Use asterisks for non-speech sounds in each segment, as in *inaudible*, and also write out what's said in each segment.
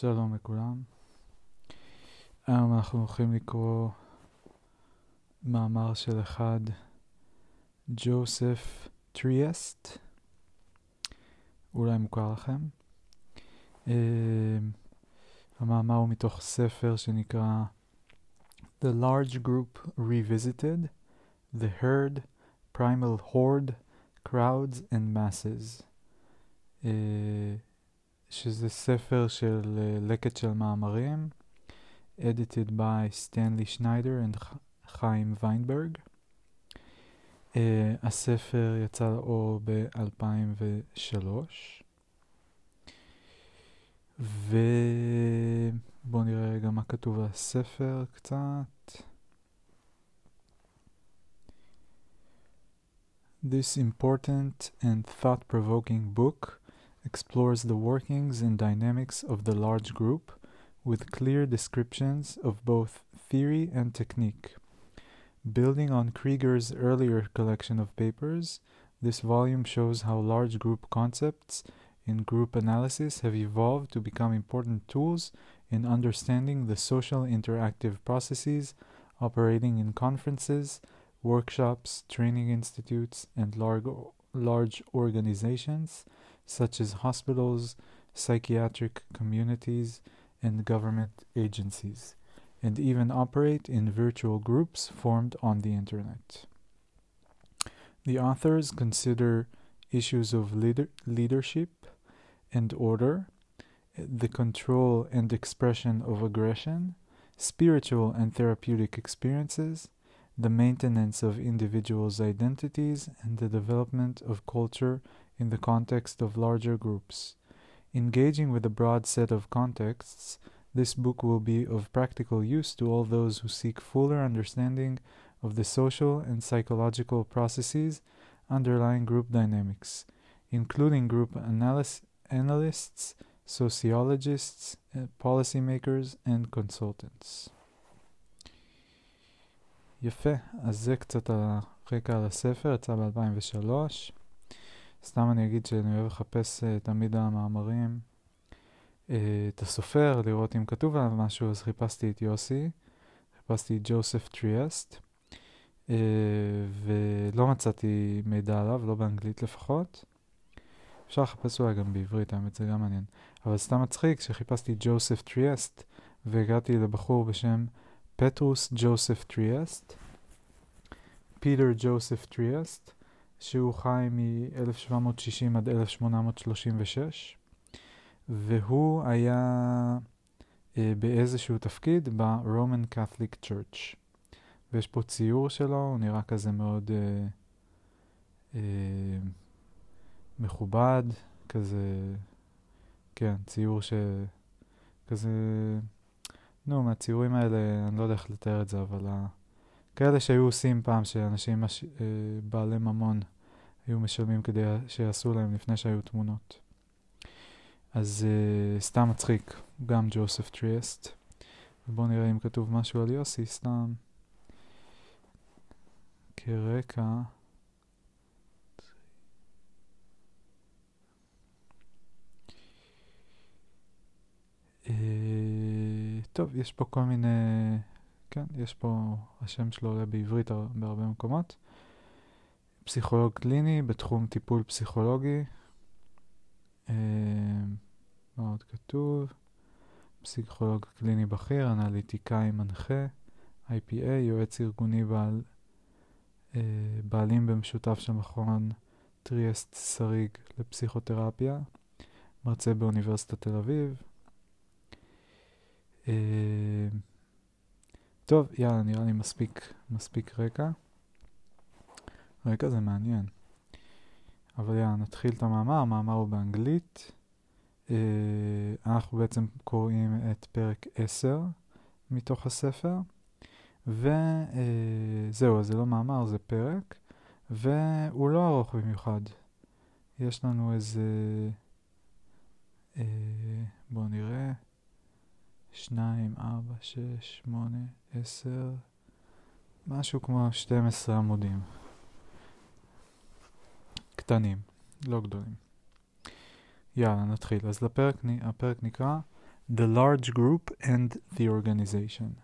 שלום לכולם. היום אנחנו הולכים לקרוא מאמר של אחד, ג'וסף טריאסט, אולי מוכר לכם. Uh, המאמר הוא מתוך ספר שנקרא The Large Group Revisited, The Herd, Primal Horde, Crowds and Masses. Uh, שזה ספר של uh, לקט של מאמרים, edited by סטנלי שניידר וחיים ויינברג. Uh, הספר יצא לאור ב-2003. ובואו נראה רגע מה כתוב על הספר קצת. This important and thought-provoking book explores the workings and dynamics of the large group with clear descriptions of both theory and technique. Building on Krieger's earlier collection of papers, this volume shows how large group concepts in group analysis have evolved to become important tools in understanding the social interactive processes operating in conferences, workshops, training institutes, and large, large organizations such as hospitals, psychiatric communities, and government agencies, and even operate in virtual groups formed on the Internet. The authors consider issues of leader- leadership and order, the control and expression of aggression, spiritual and therapeutic experiences, the maintenance of individuals' identities, and the development of culture in the context of larger groups. Engaging with a broad set of contexts, this book will be of practical use to all those who seek fuller understanding of the social and psychological processes underlying group dynamics, including group analysis, analysts, sociologists, policymakers, and consultants. יפה, אז זה קצת הרקע על הספר, יצא ב-2003. סתם אני אגיד שאני אוהב לחפש uh, תמיד המאמרים, uh, את הסופר, לראות אם כתוב עליו משהו, אז חיפשתי את יוסי, חיפשתי את ג'וסף טריאסט, uh, ולא מצאתי מידע עליו, לא באנגלית לפחות. אפשר לחפש אולי גם בעברית, האמת זה גם מעניין. אבל סתם מצחיק שחיפשתי ג'וסף טריאסט, והגעתי לבחור בשם פטרוס ג'וסף טריאסט, פיטר ג'וסף טריאסט, שהוא חי מ-1760 עד 1836, והוא היה אה, באיזשהו תפקיד ב-Roman Catholic Church. ויש פה ציור שלו, הוא נראה כזה מאוד אה, אה, מכובד, כזה, כן, ציור ש... כזה, נו, מהציורים האלה, אני לא יודע איך לתאר את זה, אבל ה... כאלה שהיו עושים פעם, שאנשים מש... אה, בעלי ממון היו משלמים כדי שיעשו להם לפני שהיו תמונות. אז uh, סתם מצחיק, גם ג'וסף טריאסט. ובואו נראה אם כתוב משהו על יוסי, סתם כרקע. Uh, טוב, יש פה כל מיני, כן, יש פה, השם שלו עולה בעברית בהרבה מקומות. פסיכולוג קליני בתחום טיפול פסיכולוגי. אה, מה עוד כתוב? פסיכולוג קליני בכיר, אנליטיקאי מנחה, IPA, יועץ ארגוני בעל, אה, בעלים במשותף של מכון טריאסט שריג לפסיכותרפיה, מרצה באוניברסיטת תל אביב. אה, טוב, יאללה, נראה לי מספיק, מספיק רקע. רקע זה מעניין. אבל יאללה, נתחיל את המאמר, המאמר הוא באנגלית. Uh, אנחנו בעצם קוראים את פרק 10 מתוך הספר. וזהו, אז זה לא מאמר, זה פרק. והוא לא ארוך במיוחד. יש לנו איזה... Uh, בואו נראה. 2, 4, 6, 8, 10, משהו כמו 12 עמודים. קטנים, לא גדולים. יאללה, נתחיל. אז לפרק, הפרק נקרא the large group and the organization.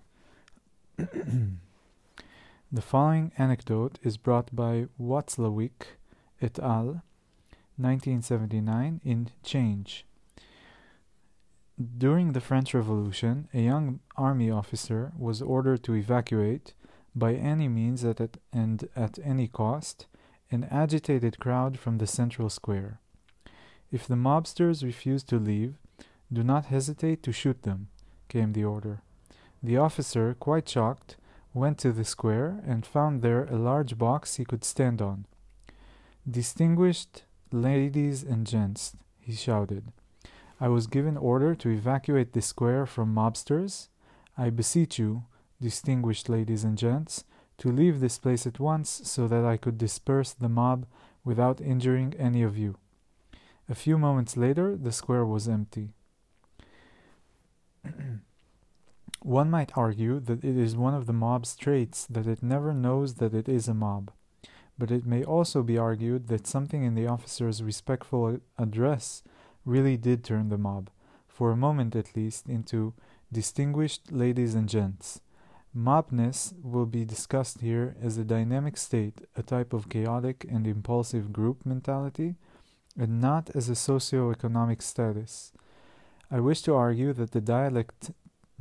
the following anecdote is brought by Watzlawick et al. 1979 in Change. During the French Revolution, a young army officer was ordered to evacuate, by any means at and at any cost, an agitated crowd from the central square. If the mobsters refuse to leave, do not hesitate to shoot them, came the order. The officer, quite shocked, went to the square and found there a large box he could stand on. Distinguished ladies and gents, he shouted, I was given order to evacuate the square from mobsters. I beseech you, distinguished ladies and gents, to leave this place at once so that I could disperse the mob without injuring any of you. A few moments later, the square was empty. *clears throat* one might argue that it is one of the mob's traits that it never knows that it is a mob, but it may also be argued that something in the officer's respectful address really did turn the mob, for a moment at least, into distinguished ladies and gents. Mobness will be discussed here as a dynamic state, a type of chaotic and impulsive group mentality, and not as a socio-economic status. I wish to argue that the dialect,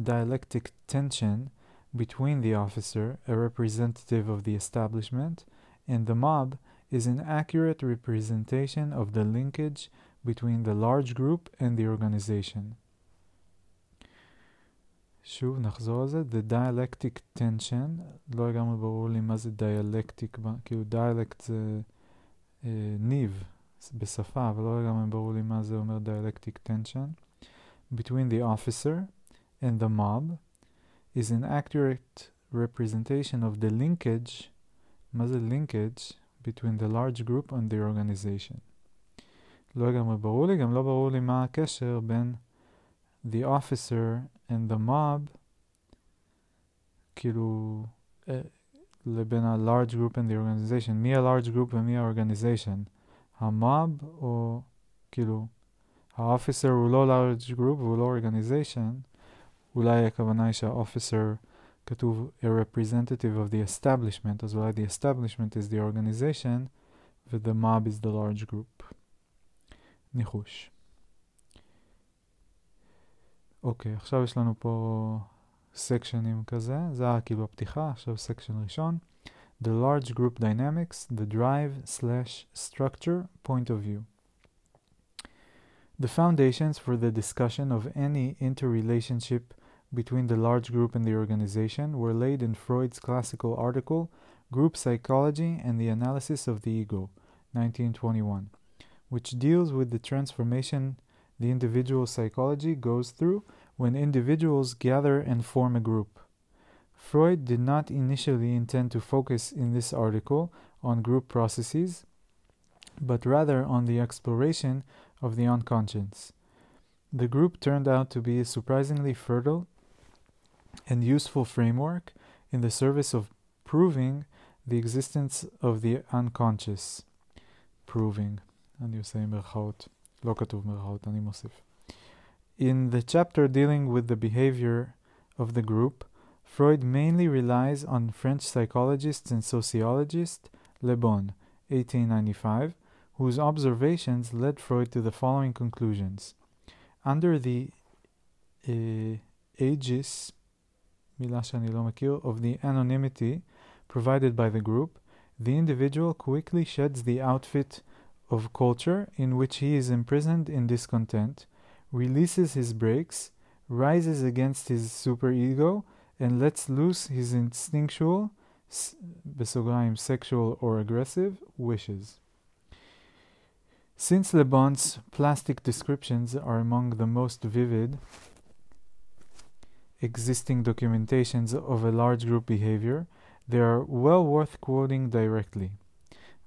dialectic tension between the officer, a representative of the establishment, and the mob is an accurate representation of the linkage between the large group and the organization. שוב נחזור על זה, the dialectic tension, לא לגמרי ברור לי מה זה דיאלקטיק, כאילו דיאלקט זה אה, ניב בשפה, אבל לא לגמרי ברור לי מה זה אומר dialectic tension, between the officer and the mob is an accurate representation of the linkage, מה זה linkage, between the large group and the organization. לא לגמרי ברור לי, גם לא ברור לי מה הקשר בין the officer and the mob, כאילו, לבין ה-large group and the organization. מי ה-large group ומי ה-organization? המוב או כאילו, ה-officer הוא לא large group והוא לא organization, אולי הכוונה היא שה-officer כתוב a representative of the establishment, אז אולי the establishment is the organization ו-the mob is the large group. ניחוש. אוקיי, עכשיו יש לנו פה סקשנים כזה, זה היה כאילו הפתיחה, עכשיו סקשן ראשון. The large group dynamics, the drive slash structure point of view. The foundations for the discussion of any interrelationship between the large group and the organization were laid in Freud's classical article, Group Psychology and the Analysis of the Ego, 1921, which deals with the transformation the individual psychology goes through when individuals gather and form a group. Freud did not initially intend to focus in this article on group processes, but rather on the exploration of the unconscious. The group turned out to be a surprisingly fertile and useful framework in the service of proving the existence of the unconscious. proving, אני עושה מירכאות, לא כתוב מירכאות, אני מוסיף. In the chapter dealing with the behavior of the group, Freud mainly relies on French psychologist and sociologist Le Bon, 1895, whose observations led Freud to the following conclusions. Under the uh, aegis מילה שאני לא מכיר, of the anonymity provided by the group, the individual quickly sheds the outfit of culture in which he is imprisoned in discontent, releases his brakes, rises against his superego, and lets loose his instinctual, sexual or aggressive, wishes. Since Le Bon's plastic descriptions are among the most vivid existing documentations of a large group behavior, they are well worth quoting directly.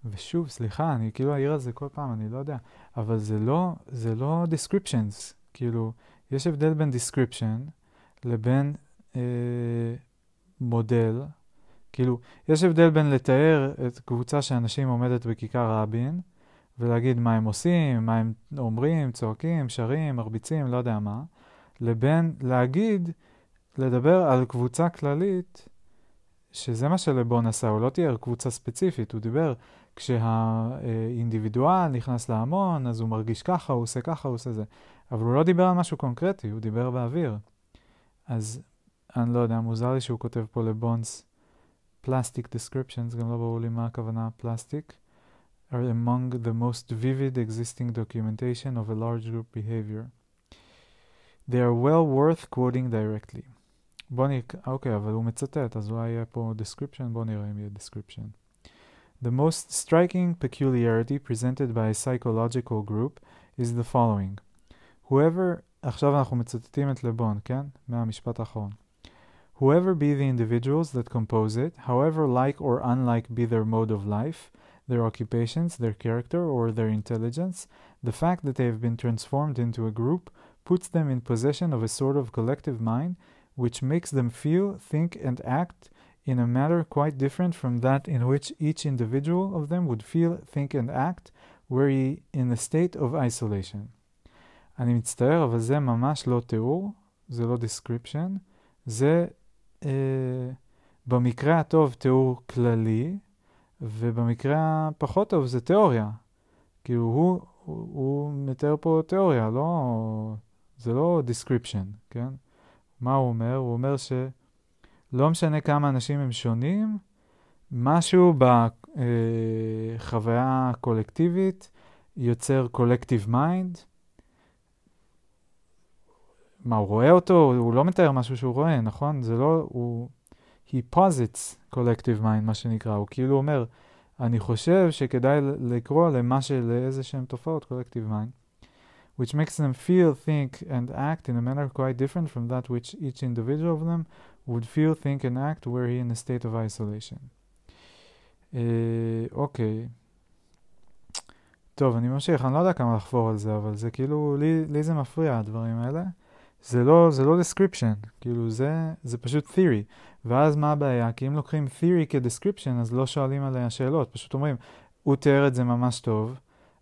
ושוב, סליחה, אני כאילו אעיר על זה כל פעם, אני לא יודע, אבל זה לא, זה לא descriptions, כאילו, יש הבדל בין description לבין אה, מודל, כאילו, יש הבדל בין לתאר את קבוצה של אנשים עומדת בכיכר רבין, ולהגיד מה הם עושים, מה הם אומרים, צועקים, שרים, מרביצים, לא יודע מה, לבין להגיד, לדבר על קבוצה כללית, שזה מה שלבון עשה, הוא לא תיאר קבוצה ספציפית, הוא דיבר כשהאינדיבידואל נכנס להמון, אז הוא מרגיש ככה, הוא עושה ככה, הוא עושה זה. אבל הוא לא דיבר על משהו קונקרטי, הוא דיבר באוויר. אז אני לא יודע, מוזר לי שהוא כותב פה לבונס פלסטיק descriptions, גם לא ברור לי מה הכוונה פלסטיק. are among the most vivid existing documentation of a large group behavior. They are well worth quoting directly. בוא נראה, אוקיי, אבל הוא מצטט, אז אולי יהיה פה description, בוא נראה אם יהיה description. The most striking peculiarity presented by a psychological group is the following. Whoever, עכשיו אנחנו מצטטים את לבון, כן? מהמשפט האחרון. Whoever be the individuals that compose it, however like or unlike be their mode of life, their occupations, their character, or their intelligence, the fact that they have been transformed into a group puts them in possession of a sort of collective mind which makes them feel, think, and act in a manner quite different from that in which each individual of them would feel, think, and act were he in a state of isolation. אני מצטער, אבל זה ממש לא תיאור, זה לא description, זה אה, במקרה הטוב תיאור כללי, ובמקרה הפחות טוב זה תיאוריה. כאילו הוא, הוא, הוא מתאר פה תיאוריה, לא, זה לא description, כן? מה הוא אומר? הוא אומר שלא משנה כמה אנשים הם שונים, משהו בחוויה הקולקטיבית יוצר collective mind. מה, הוא רואה אותו? הוא לא מתאר משהו שהוא רואה, נכון? זה לא, הוא... he posits collective mind, מה שנקרא. הוא כאילו אומר, אני חושב שכדאי לקרוא למה של איזה שהם תופעות collective mind. which makes them feel, think, and act in a manner quite different from that which each individual of them would feel, think, and act were he in a state of isolation. אוקיי. טוב, אני ממשיך, אני לא יודע כמה לחפור על זה, אבל זה כאילו, לי, לי זה מפריע, הדברים האלה. זה לא, זה לא description, כאילו זה, זה פשוט theory. ואז מה הבעיה? כי אם לוקחים theory כ-description, אז לא שואלים עליה שאלות, פשוט אומרים, הוא תיאר את זה ממש טוב,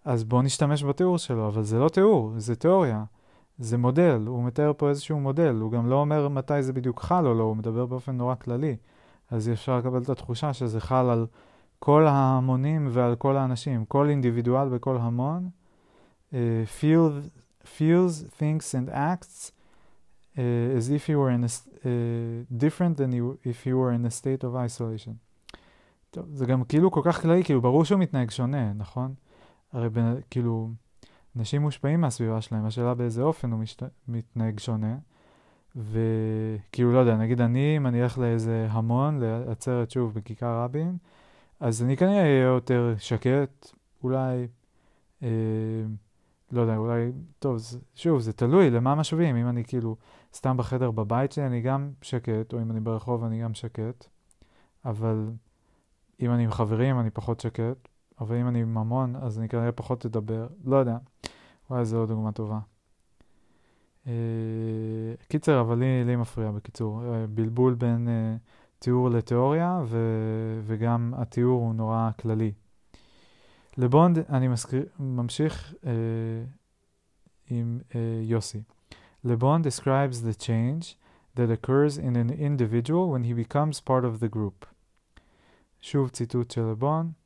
אז בואו נשתמש בתיאור שלו, אבל זה לא תיאור, זה תיאוריה. זה מודל, הוא מתאר פה איזשהו מודל, הוא גם לא אומר מתי זה בדיוק חל או לא, הוא מדבר באופן נורא כללי. אז אפשר לקבל את התחושה שזה חל על כל ההמונים ועל כל האנשים, כל אינדיבידואל בכל המון, uh, feel, feels, thinks and acts uh, as if he were in a, uh, different than you, if he were in a state of isolation. טוב, זה גם כאילו כל כך כללי, כאילו ברור שהוא מתנהג שונה, נכון? הרי בין, כאילו, אנשים מושפעים מהסביבה שלהם, השאלה באיזה אופן הוא משת... מתנהג שונה. וכאילו, לא יודע, נגיד אני, אם אני אלך לאיזה המון, לעצרת שוב בכיכר רבין, אז אני כנראה אהיה יותר שקט, אולי, אה, לא יודע, אולי, טוב, זה, שוב, זה תלוי למה משווים, אם אני כאילו סתם בחדר בבית שלי, אני גם שקט, או אם אני ברחוב, אני גם שקט, אבל אם אני עם חברים, אני פחות שקט, אבל אם אני עם ממון, אז אני כנראה פחות אדבר, לא יודע. וואי, זו עוד דוגמה טובה. Uh, קיצר, אבל לי, לי מפריע בקיצור. Uh, בלבול בין uh, תיאור לתיאוריה, ו- וגם התיאור הוא נורא כללי. לבונד, אני מזכיר, ממשיך uh, עם uh, יוסי. לבונד describes the change that occurs in an individual when he becomes part of the group. שוב ציטוט של לבונד.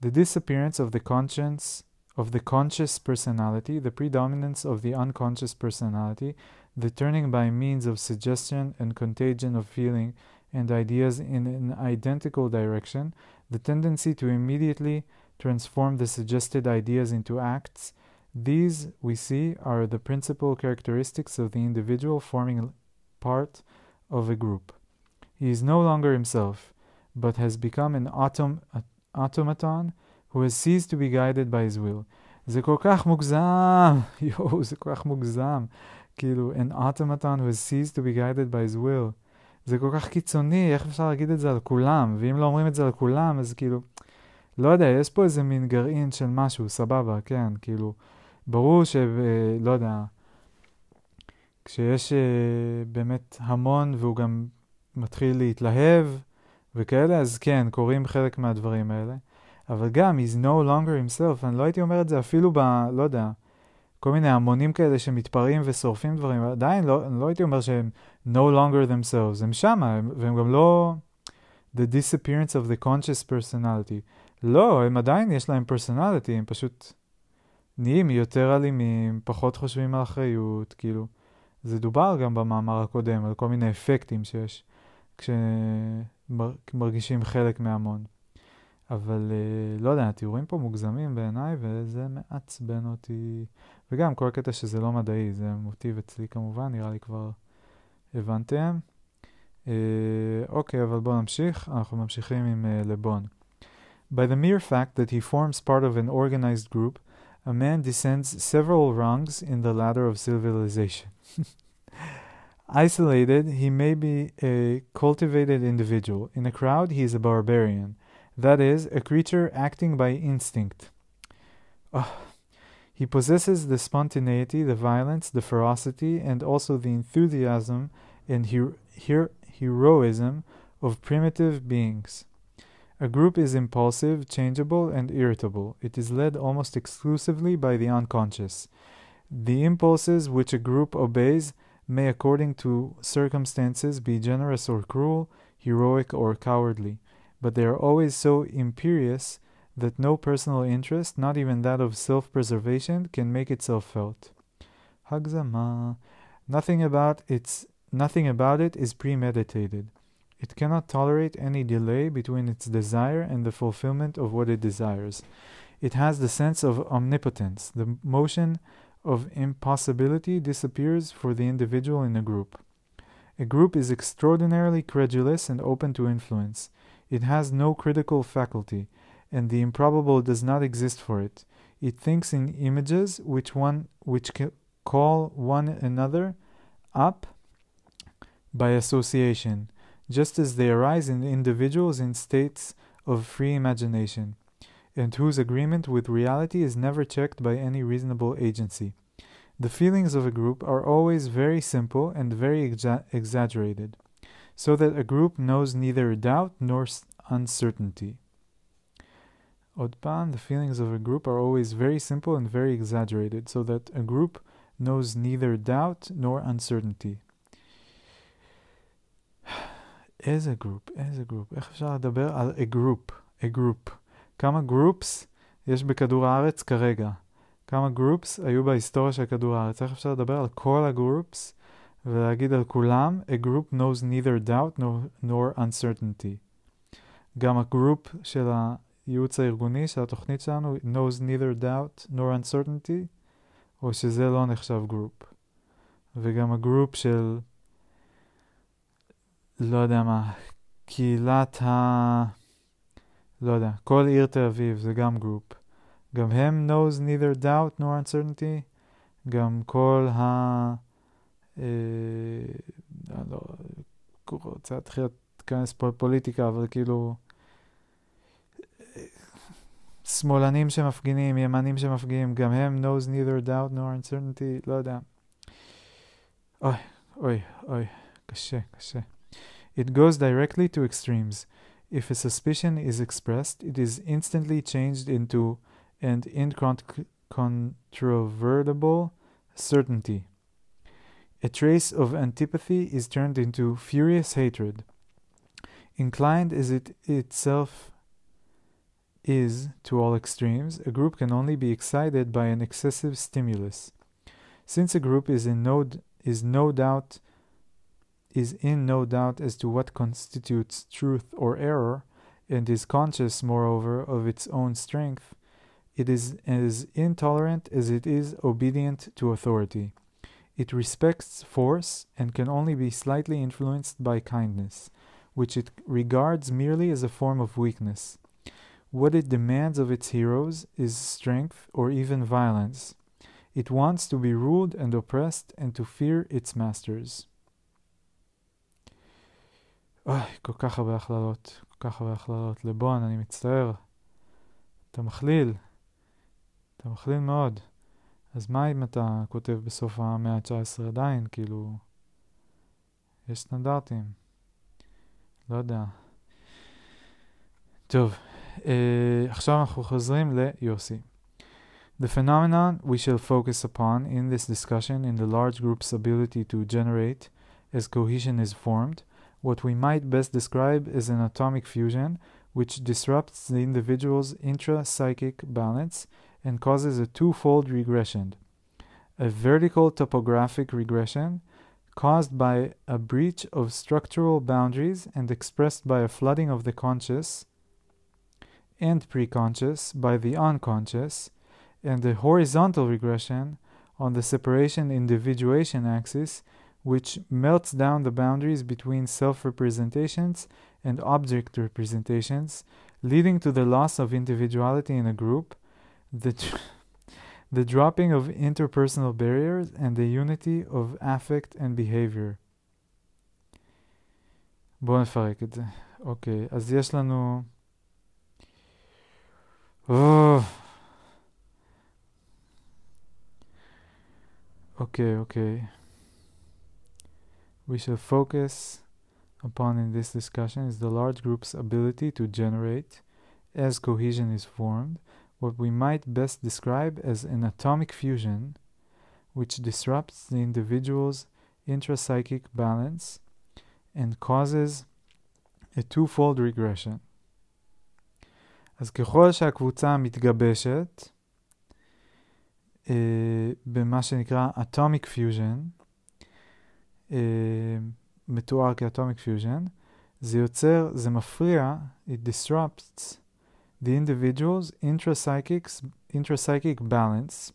The disappearance of the conscience of the conscious personality, the predominance of the unconscious personality, the turning by means of suggestion and contagion of feeling and ideas in an identical direction, the tendency to immediately transform the suggested ideas into acts, these, we see, are the principal characteristics of the individual forming part of a group. He is no longer himself, but has become an autom- automaton who has ceased to be guided by his will. זה כל כך מוגזם, *laughs* יואו, זה כל כך מוגזם. כאילו, an automaton who has ceased to be guided by his will. זה כל כך קיצוני, איך אפשר להגיד את זה על כולם? ואם לא אומרים את זה על כולם, אז כאילו, לא יודע, יש פה איזה מין גרעין של משהו, סבבה, כן, כאילו, ברור ש... לא יודע, כשיש uh, באמת המון והוא גם מתחיל להתלהב וכאלה, אז כן, קורים חלק מהדברים האלה. אבל גם, he's no longer himself, אני לא הייתי אומר את זה אפילו ב... לא יודע, כל מיני המונים כאלה שמתפרעים ושורפים דברים, עדיין לא, לא הייתי אומר שהם no longer themselves, הם שמה, והם גם לא the disappearance of the conscious personality. לא, הם עדיין יש להם personality, הם פשוט נהיים יותר אלימים, פחות חושבים על אחריות, כאילו. זה דובר גם במאמר הקודם, על כל מיני אפקטים שיש כשמרגישים חלק מהמון. אבל uh, לא יודע, התיאורים פה מוגזמים בעיניי, וזה מעצבן אותי. וגם כל הקטע שזה לא מדעי, זה מוטיב אצלי כמובן, נראה לי כבר הבנתם. Uh, אוקיי, אבל בואו נמשיך, אנחנו ממשיכים עם uh, לבון. By the mere fact that he forms part of an organized group, a man descends several rungs in the ladder of civilization. *laughs* Isolated, he may be a cultivated individual. In a crowd, he is a barbarian. That is, a creature acting by instinct. Oh. He possesses the spontaneity, the violence, the ferocity, and also the enthusiasm and her- her- heroism of primitive beings. A group is impulsive, changeable, and irritable. It is led almost exclusively by the unconscious. The impulses which a group obeys may, according to circumstances, be generous or cruel, heroic or cowardly, but they are always so imperious that no personal interest, not even that of self preservation, can make itself felt. Hagzama. Nothing about its nothing about it is premeditated. It cannot tolerate any delay between its desire and the fulfillment of what it desires. It has the sense of omnipotence. The motion of impossibility disappears for the individual in a group. A group is extraordinarily credulous and open to influence. It has no critical faculty, and the improbable does not exist for it. It thinks in images which one which call one another up by association, just as they arise in individuals in states of free imagination, and whose agreement with reality is never checked by any reasonable agency. The feelings of a group are always very simple and very exa- exaggerated, so that a group knows neither doubt nor uncertainty. עוד פעם, the feelings of a group are always very simple and very exaggerated, so that a group knows neither doubt nor uncertainty. איזה גרופ? איזה גרופ? איך אפשר לדבר על a group? a group. כמה groups יש בכדור הארץ כרגע? כמה groups היו בהיסטוריה של כדור הארץ? איך אפשר לדבר על כל הגרופס ולהגיד על כולם a group knows neither doubt nor, nor uncertainty. גם ה group של הייעוץ הארגוני של התוכנית שלנו knows neither doubt nor uncertainty, או שזה לא נחשב group. וגם ה group של לא יודע מה, קהילת ה... לא יודע, כל עיר תל אביב זה גם group. גם הם knows neither doubt nor uncertainty, גם כל ה... אה, לא רוצה להתחיל להיכנס פה לפוליטיקה, אבל כאילו... שמאלנים שמפגינים, ימנים שמפגינים, גם הם knows neither doubt nor uncertainty, לא יודע. אוי, אוי, אוי, קשה, קשה. It goes directly to extremes. If a suspicion is expressed, it is instantly changed into an incontrovertible certainty. A trace of antipathy is turned into furious hatred. Inclined as it itself is to all extremes, a group can only be excited by an excessive stimulus. Since a group is in no, is no doubt is in no doubt as to what constitutes truth or error, and is conscious, moreover, of its own strength, it is as intolerant as it is obedient to authority. It respects force and can only be slightly influenced by kindness, which it regards merely as a form of weakness. What it demands of its heroes is strength or even violence. It wants to be ruled and oppressed and to fear its masters. אוי, כל כך הרבה הכללות, כל כך הרבה הכללות. לבון, אני מצטער. אתה מכליל. אתה מכליל מאוד. אז מה אם אתה כותב בסוף המאה ה-19 עדיין? כאילו, יש סטנדרטים. לא יודע. טוב, אה, עכשיו אנחנו חוזרים ליוסי. The phenomenon we shall focus upon in this discussion in the large group's ability to generate as cohesion is formed, what we might best describe as an atomic fusion which disrupts the individual's intra-psychic balance and causes a twofold regression. A vertical topographic regression caused by a breach of structural boundaries and expressed by a flooding of the conscious and preconscious by the unconscious and a horizontal regression on the separation individuation axis, which melts down the boundaries between self representations and object representations, leading to the loss of individuality in a group, the, *laughs* the dropping of interpersonal barriers, and the unity of affect and behavior. בואו נפרק את זה. אוקיי, אז יש לנו... Oh. Okay, okay. We shall focus upon in this discussion is the large group's ability to generate, as cohesion is formed, what we might best describe as an atomic fusion which disrupts the individual's intrapsychic balance and causes a twofold regression. אז ככל שהקבוצה מתגבשת, אה, במה שנקרא Atomic Fusion, אה, מתואר כאטומיק פיוז'ן, זה יוצר, זה מפריע, it disrupts the individual's intrapsychic balance,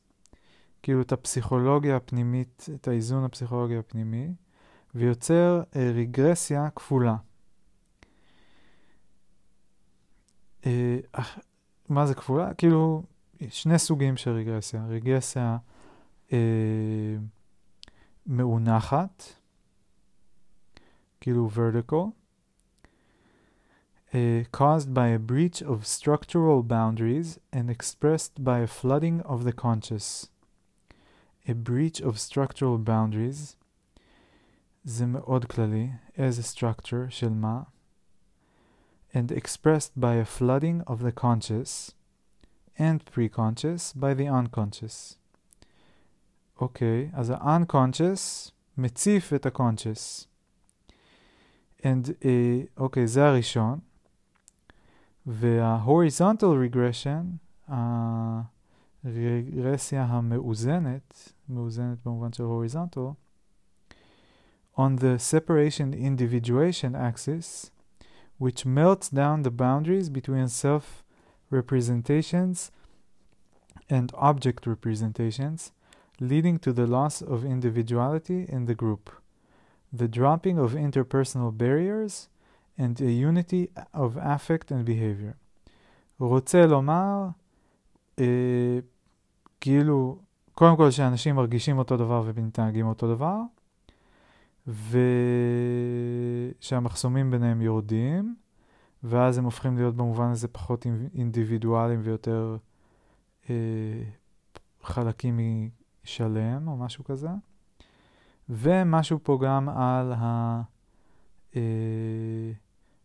כאילו את הפסיכולוגיה הפנימית, את האיזון הפסיכולוגי הפנימי, ויוצר אה, רגרסיה כפולה. אה, מה זה כפולה? כאילו, שני סוגים של רגרסיה. רגרסיה אה, מאונחת, כאילו vertical, uh, caused by a breach of structural boundaries and expressed by a flooding of the conscious. A breach of structural boundaries זה מאוד כללי, as a structure של מה, and expressed by a flooding of the conscious and preconscious by the unconscious. אוקיי, okay, אז ה-unconscious מציף את ה-conscious. and אוקיי, okay, זה הראשון. וה-horizontal regression, הרגרסיה המאוזנת, מאוזנת במובן של horizontal, on the separation individuation axis, which melts down the boundaries between self representations and object representations, leading to the loss of individuality in the group, The dropping of interpersonal barriers, and a unity of affect and behavior. רוצה לומר, אה, כאילו, קודם כל שאנשים מרגישים אותו דבר ומתנהגים אותו דבר, ושהמחסומים ביניהם יורדים, ואז הם הופכים להיות במובן הזה פחות אינדיבידואליים ויותר אה, חלקים משלם או משהו כזה. ומשהו פה גם על ה... Uh,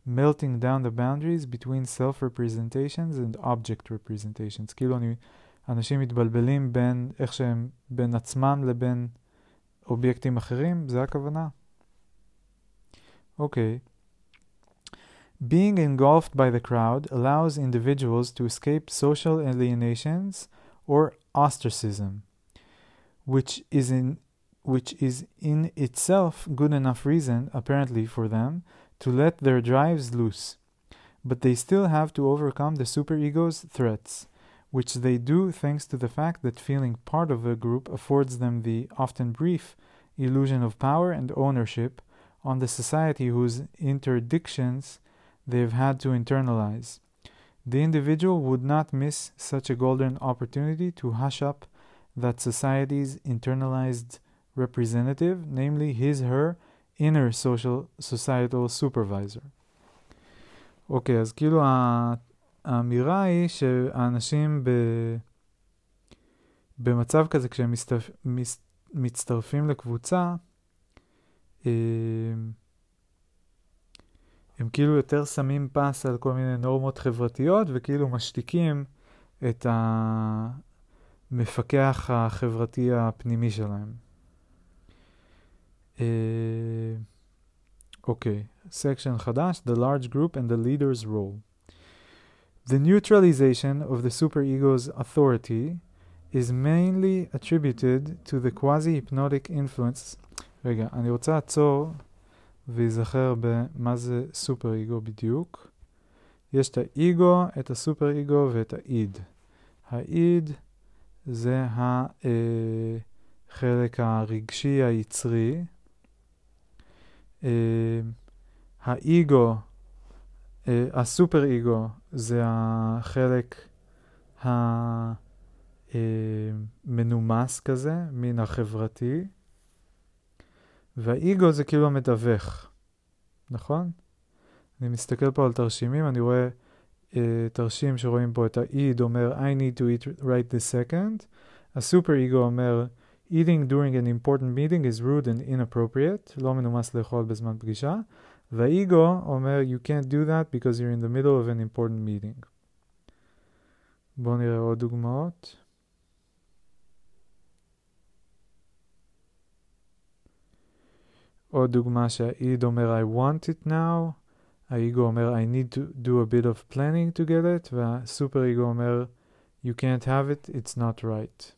melting down the boundaries between self-representations and object representations. כאילו אני, אנשים מתבלבלים בין איך שהם, בין עצמם לבין אובייקטים אחרים, זה הכוונה? אוקיי. Okay. Being engulfed by the crowd allows individuals to escape social alienations or ostracism, which is in which is in itself good enough reason, apparently, for them to let their drives loose. But they still have to overcome the superego's threats, which they do thanks to the fact that feeling part of a group affords them the often brief illusion of power and ownership on the society whose interdictions they've had to internalize. The individual would not miss such a golden opportunity to hush up that society's internalized representative, namely his, her, inner social societal supervisor. אוקיי, okay, אז כאילו האמירה היא שהאנשים ב... במצב כזה, כשהם מסתפ... מצטרפים לקבוצה, הם... הם כאילו יותר שמים פס על כל מיני נורמות חברתיות וכאילו משתיקים את. המפקח החברתי הפנימי שלהם. אוקיי, section חדש, The Large Group and the Leader's Role. The neutralization of the superego's authority is mainly attributed to the quasi-hypnotic influence. רגע, אני רוצה לעצור להיזכר במה זה סופר-אגו בדיוק. יש את האגו, את הסופר-אגו ואת האיד. האיד זה החלק הרגשי היצרי. האגו, הסופר-אגו זה החלק המנומס כזה, מן החברתי. והאיגו זה כאילו המתווך, נכון? אני מסתכל פה על תרשימים, אני רואה uh, תרשים שרואים פה את האיד אומר I need to eat right this second, הסופר איגו אומר eating during an important meeting is rude and inappropriate, לא מנומס לאכול בזמן פגישה, והאיגו אומר you can't do that because you're in the middle of an important meeting. בואו נראה עוד דוגמאות. עוד דוגמה שהאיד אומר I want it now, האיגו אומר I need to do a bit of planning to get it, והסופר איגו אומר You can't have it, it's not right.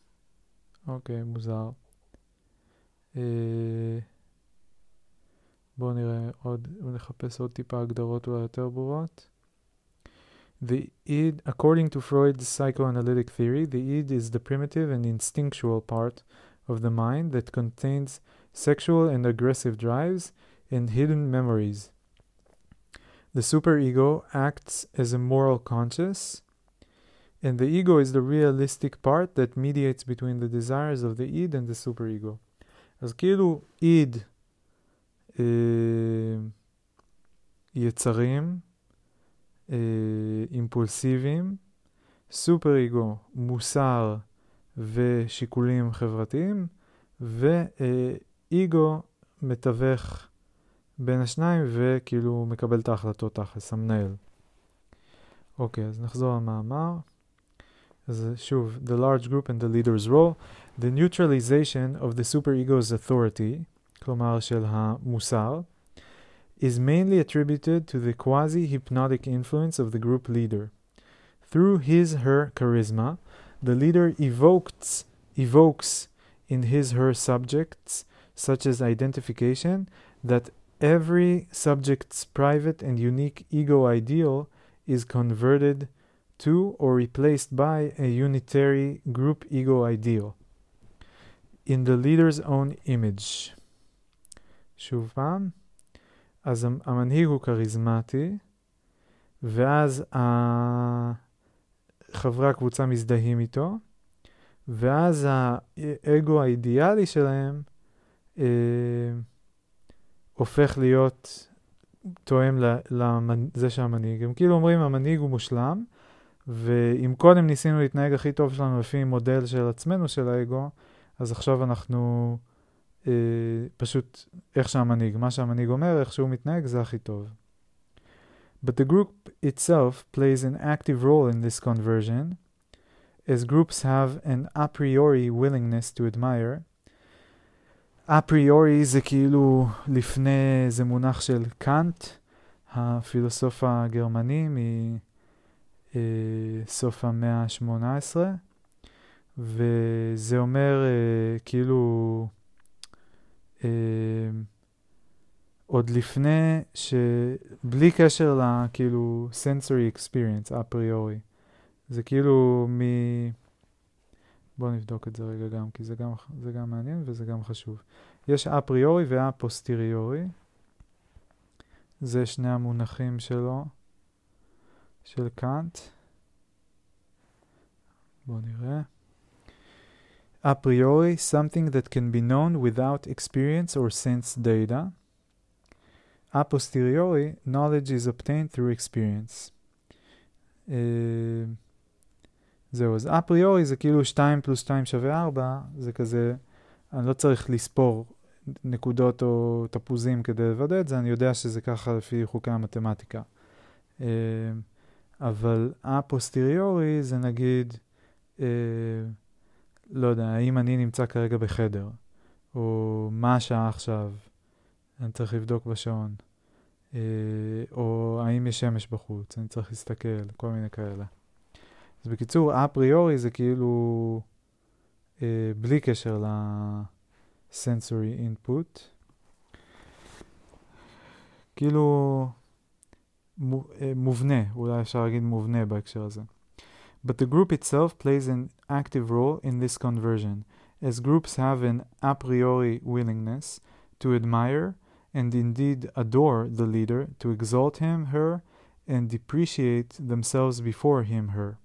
אוקיי, okay, מוזר. Uh, בואו נראה עוד, נחפש עוד טיפה הגדרות אולי יותר ברורות. The id, according to Freud's psychoanalytic theory, the id is the primitive and instinctual part of the mind that contains sexual and aggressive drives, and hidden memories. The superego acts as a moral conscience, and the ego is the realistic part that mediates between the desires of the id and the superego. אז כאילו איד אה, יצרים אה, אימפולסיביים, סופר איגו מוסר ושיקולים חברתיים, ו... אה, איגו מתווך בין השניים וכאילו מקבל את ההחלטות תכלס, המנהל. אוקיי, אז נחזור למאמר. אז שוב, the large group and the leader's role, the neutralization of the superego's authority, כלומר של המוסר, is mainly attributed to the quasi-hypnotic influence of the group leader. Through his her charisma, the leader evokes, evokes in his her subjects such as identification, that every subject's private and unique ego ideal is converted to or replaced by a unitary group ego ideal in the leader's own image. שוב פעם, אז המנהיג הוא כריזמטי, ואז חברי הקבוצה מזדהים איתו, ואז האגו האידיאלי שלהם אה, הופך להיות תואם לזה שהמנהיג. הם כאילו אומרים המנהיג הוא מושלם, ואם קודם ניסינו להתנהג הכי טוב שלנו לפי מודל של עצמנו, של האגו, אז עכשיו אנחנו אה, פשוט איך שהמנהיג, מה שהמנהיג אומר, איך שהוא מתנהג, זה הכי טוב. But the group itself plays an active role in this conversion, as groups have an a priori willingness to admire, אפריורי זה כאילו לפני, זה מונח של קאנט, הפילוסוף הגרמני מסוף המאה ה-18, וזה אומר אה, כאילו אה, עוד לפני, שבלי קשר לכאילו sensory experience אפריורי. זה כאילו מ... בואו נבדוק את זה רגע גם, כי זה גם, זה גם מעניין וזה גם חשוב. יש אפריורי ואפוסטריורי. זה שני המונחים שלו, של קאנט. בואו נראה. אפריורי, something that can be known without experience or sense data. Posteriori, knowledge is obtained through experience. Uh, זהו, אז אפריורי זה כאילו 2 פלוס 2 שווה 4, זה כזה, אני לא צריך לספור נקודות או תפוזים כדי לוודא את זה, אני יודע שזה ככה לפי חוקי המתמטיקה. אה, אבל הפוסטריורי זה נגיד, אה, לא יודע, האם אני נמצא כרגע בחדר, או מה השעה עכשיו, אני צריך לבדוק בשעון, אה, או האם יש שמש בחוץ, אני צריך להסתכל, כל מיני כאלה. אז בקיצור, אפריורי זה כאילו אה, בלי קשר ל-sensory input. כאילו מובנה, אולי אפשר להגיד מובנה בהקשר הזה. But the group itself plays an active role in this conversion, as groups have an a priori willingness to admire and indeed adore the leader, to exalt him, her, and depreciate themselves before him, her.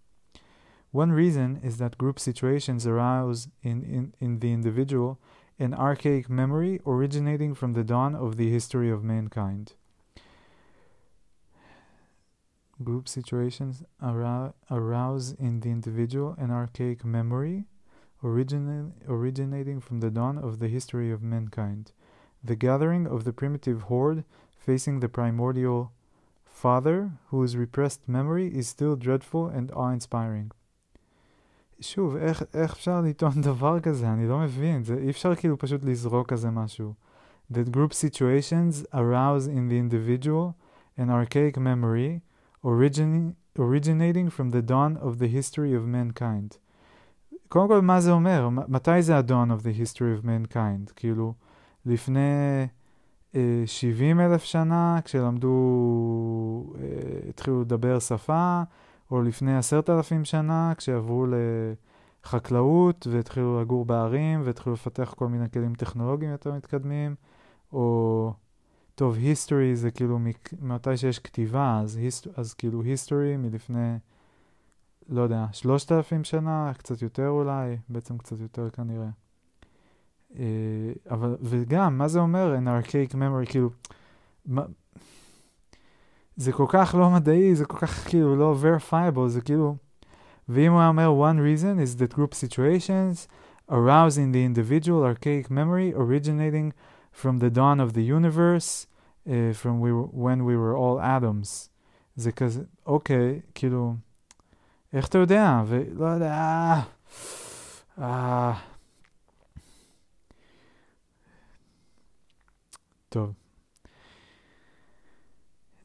One reason is that group situations arouse in, in, in the individual an archaic memory originating from the dawn of the history of mankind. Group situations arou- arouse in the individual an archaic memory origina- originating from the dawn of the history of mankind. The gathering of the primitive horde facing the primordial father, whose repressed memory is still dreadful and awe inspiring. שוב, איך, איך אפשר לטעון דבר *laughs* כזה? אני לא מבין. זה, אי אפשר כאילו פשוט לזרוק כזה משהו. That group situations arouse in the individual an archaic memory origin, originating from the dawn of the history of mankind. קודם כל, מה זה אומר? מתי זה ה-dawn of the history of mankind? כאילו, לפני אה, 70 אלף שנה, כשלמדו, אה, התחילו לדבר שפה, או לפני עשרת אלפים שנה, כשעברו לחקלאות והתחילו לגור בערים והתחילו לפתח כל מיני כלים טכנולוגיים יותר מתקדמים, או, טוב, history זה כאילו מתי שיש כתיבה, אז, היסט, אז כאילו history מלפני, לא יודע, שלושת אלפים שנה, קצת יותר אולי, בעצם קצת יותר כנראה. אה, אבל, וגם, מה זה אומר an archaic memory, כאילו, מה, זה כל כך לא מדעי, זה כל כך כאילו לא verifiable, זה כאילו... ואם הוא אומר one reason is that group situations arouse in the individual archaic memory originating from the dawn of the universe, uh, from we were, when we were all atoms. זה כזה, אוקיי, כאילו, איך אתה יודע? ולא יודע, אה, אה. טוב.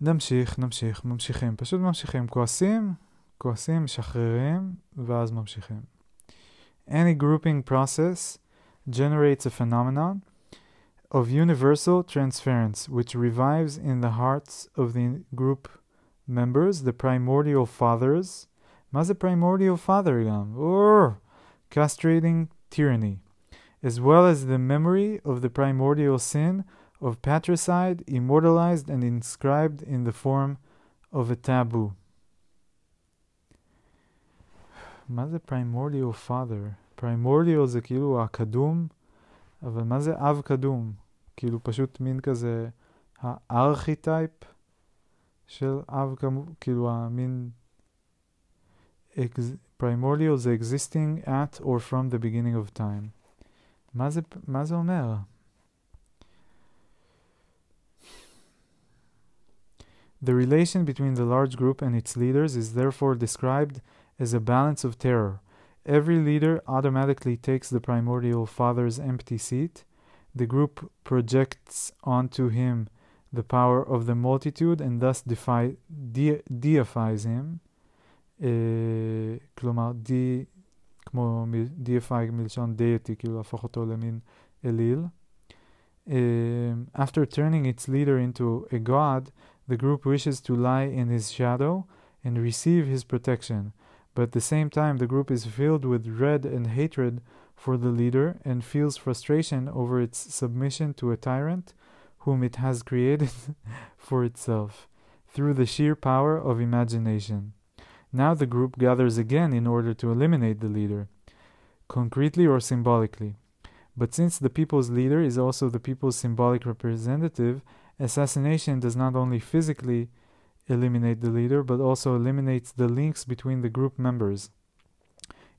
נמשיך, נמשיך, ממשיכים. פשוט ממשיכים. כועסים, כועסים, משחררים, ואז ממשיכים. Any grouping process generates a phenomenon of universal transference, which revives in the hearts of the group members the primordial fathers. מה זה primordial father גם? Or, castrating tyranny, as well as the memory of the primordial sin of patricide immortalized and inscribed in the form of a taboo. מה זה primordial father? primordial זה כאילו הקדום, אבל מה זה אב קדום? כאילו פשוט מין כזה הארכיטייפ של אב קדום, כאילו המין primordial זה existing at or from the beginning of time. מה זה, מה זה אומר? The relation between the large group and its leaders is therefore described as a balance of terror. Every leader automatically takes the primordial father's empty seat. The group projects onto him the power of the multitude and thus defy, de, deifies him. כלומר, די, כמו deify מלשון deity, כאילו להפוך אותו למין אליל. after turning its leader into a god, the group wishes to lie in his shadow and receive his protection, but at the same time, the group is filled with dread and hatred for the leader and feels frustration over its submission to a tyrant whom it has created *laughs* for itself through the sheer power of imagination. Now the group gathers again in order to eliminate the leader, concretely or symbolically. But since the people's leader is also the people's symbolic representative, Assassination does not only physically eliminate the leader, but also eliminates the links between the group members.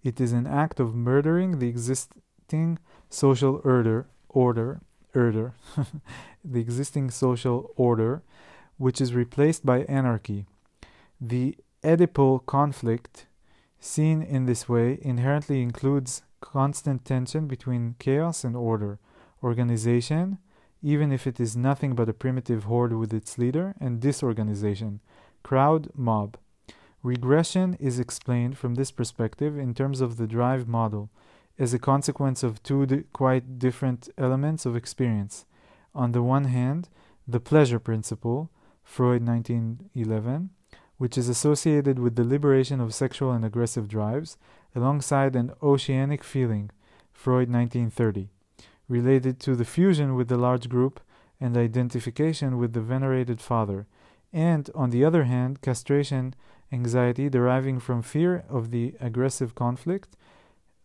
It is an act of murdering the existing social order, order, order, *laughs* the existing social order, which is replaced by anarchy. The Oedipal conflict, seen in this way, inherently includes constant tension between chaos and order, organization, even if it is nothing but a primitive horde with its leader, and disorganization, crowd, mob. Regression is explained from this perspective in terms of the drive model, as a consequence of two di- quite different elements of experience. On the one hand, the pleasure principle, Freud 1911, which is associated with the liberation of sexual and aggressive drives, alongside an oceanic feeling, Freud 1930, related to the fusion with the large group and identification with the venerated father, and, on the other hand, castration anxiety deriving from fear of the aggressive conflict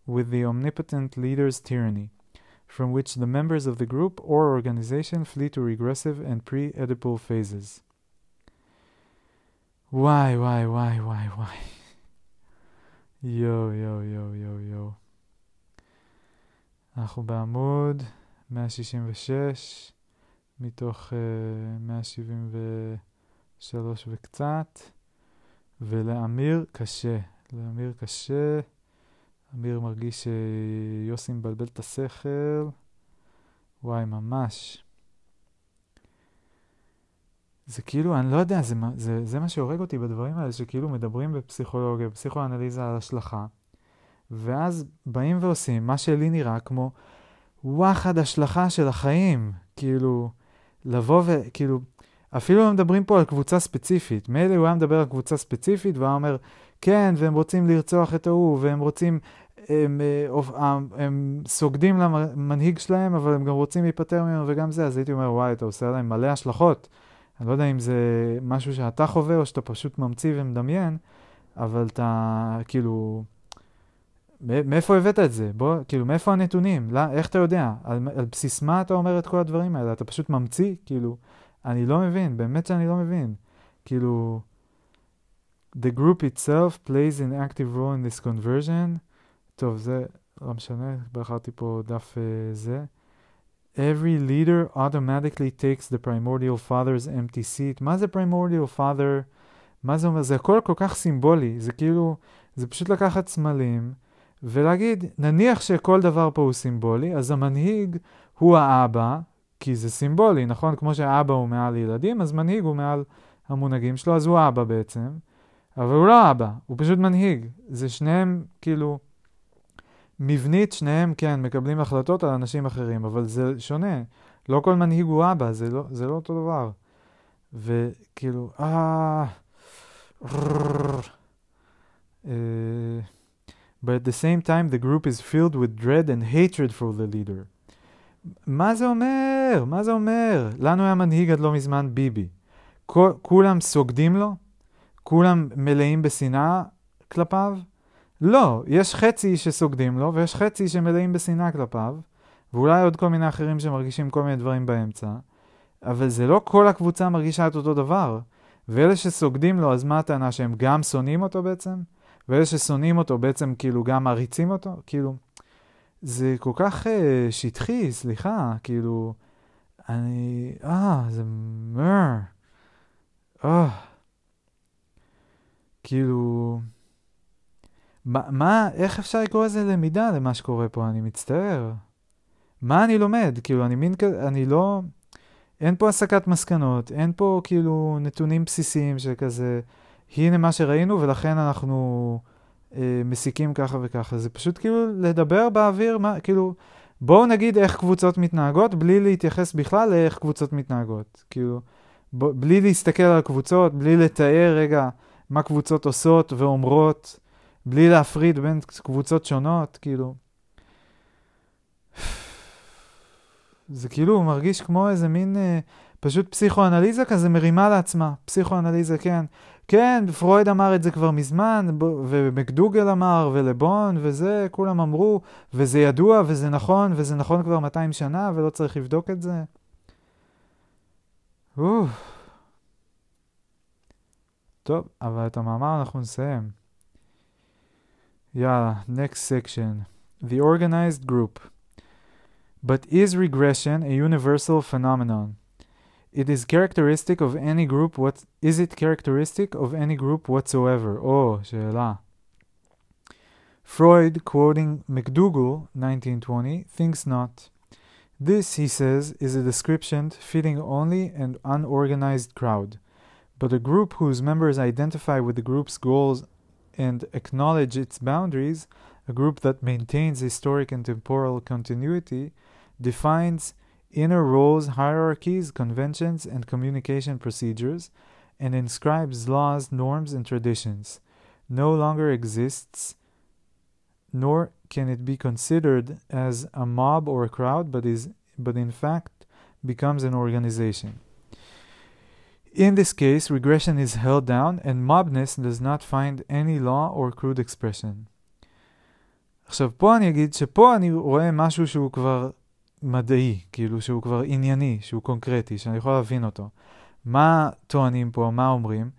with the omnipotent leader's tyranny, from which the members of the group or organization flee to regressive and pre Oedipal phases. וואי, וואי, וואי, וואי, וואי. יואו, יואו, יואו, יואו, יואו. אנחנו בעמוד 166, מתוך uh, 173 וקצת, ולאמיר קשה. לאמיר קשה. אמיר מרגיש שיוסי מבלבל את השכל. וואי, ממש. זה כאילו, אני לא יודע, זה, זה, זה מה שהורג אותי בדברים האלה, שכאילו מדברים בפסיכולוגיה, בפסיכואנליזה על השלכה, ואז באים ועושים מה שלי נראה כמו וואחד השלכה של החיים. כאילו, לבוא וכאילו, אפילו לא מדברים פה על קבוצה ספציפית. מילא הוא היה מדבר על קבוצה ספציפית, והוא היה אומר, כן, והם רוצים לרצוח את ההוא, והם רוצים, הם, הם, הם, הם סוגדים למנהיג שלהם, אבל הם גם רוצים להיפטר ממנו וגם זה, אז הייתי אומר, וואי, אתה עושה עליהם מלא השלכות. אני לא יודע אם זה משהו שאתה חווה או שאתה פשוט ממציא ומדמיין, אבל אתה, כאילו, מאיפה הבאת את זה? בוא, כאילו, מאיפה הנתונים? לא, איך אתה יודע? על, על בסיס מה אתה אומר את כל הדברים האלה? אתה פשוט ממציא? כאילו, אני לא מבין, באמת שאני לא מבין. כאילו, the group itself plays an active role in this conversion. טוב, זה לא משנה, בחרתי פה דף uh, זה. Every leader automatically takes the primordial father's empty seat. מה זה primordial father? מה זה אומר? זה הכל כל כך סימבולי. זה כאילו, זה פשוט לקחת סמלים ולהגיד, נניח שכל דבר פה הוא סימבולי, אז המנהיג הוא האבא, כי זה סימבולי, נכון? כמו שהאבא הוא מעל ילדים, אז מנהיג הוא מעל המונהגים שלו, אז הוא האבא בעצם. אבל הוא לא אבא, הוא פשוט מנהיג. זה שניהם, כאילו, מבנית, שניהם, כן, מקבלים החלטות על אנשים אחרים, אבל זה שונה. לא כל מנהיג הוא אבא, זה לא, זה לא אותו דבר. וכאילו, אה... Uh, but at the same time, the group is filled with dread and hatred for the leader. מה זה אומר? מה זה אומר? לנו היה מנהיג עד לא מזמן ביבי. כולם סוגדים לו? כולם מלאים בשנאה כלפיו? לא, יש חצי שסוגדים לו ויש חצי שמלאים בשנאה כלפיו, ואולי עוד כל מיני אחרים שמרגישים כל מיני דברים באמצע, אבל זה לא כל הקבוצה מרגישה את אותו דבר. ואלה שסוגדים לו, אז מה הטענה שהם גם שונאים אותו בעצם? ואלה ששונאים אותו בעצם כאילו גם מעריצים אותו? כאילו, זה כל כך uh, שטחי, סליחה, כאילו, אני, אה, זה מר, אה, כאילו, מה, מה, איך אפשר לקרוא לזה למידה למה שקורה פה? אני מצטער. מה אני לומד? כאילו, אני מין כזה, אני לא... אין פה הסקת מסקנות, אין פה כאילו נתונים בסיסיים שכזה, הנה מה שראינו ולכן אנחנו אה, מסיקים ככה וככה. זה פשוט כאילו לדבר באוויר, מה, כאילו, בואו נגיד איך קבוצות מתנהגות בלי להתייחס בכלל לאיך קבוצות מתנהגות. כאילו, ב, בלי להסתכל על קבוצות, בלי לתאר רגע מה קבוצות עושות ואומרות. בלי להפריד בין קבוצות שונות, כאילו. זה כאילו מרגיש כמו איזה מין אה, פשוט פסיכואנליזה כזה מרימה לעצמה. פסיכואנליזה, כן. כן, פרויד אמר את זה כבר מזמן, ומקדוגל אמר, ולבון, וזה, כולם אמרו, וזה ידוע, וזה נכון, וזה נכון כבר 200 שנה, ולא צריך לבדוק את זה. אוף. טוב, אבל את המאמר אנחנו נסיים. Yeah, next section. The organized group. But is regression a universal phenomenon? It is characteristic of any group what is it characteristic of any group whatsoever? Oh, שאלה. Freud, quoting McDougall, 1920, thinks not. This, he says, is a description fitting only an unorganized crowd. But a group whose members identify with the group's goals and acknowledge its boundaries, a group that maintains historic and temporal continuity, defines inner roles, hierarchies, conventions, and communication procedures, and inscribes laws, norms, and traditions, no longer exists, nor can it be considered as a mob or a crowd, but is but in fact becomes an organization. In this case, regression is held down and mobness does not find any law or crude expression. עכשיו, פה אני אגיד שפה אני רואה משהו שהוא כבר מדעי, כאילו שהוא כבר ענייני, שהוא קונקרטי, שאני יכול להבין אותו. מה טוענים פה, מה אומרים?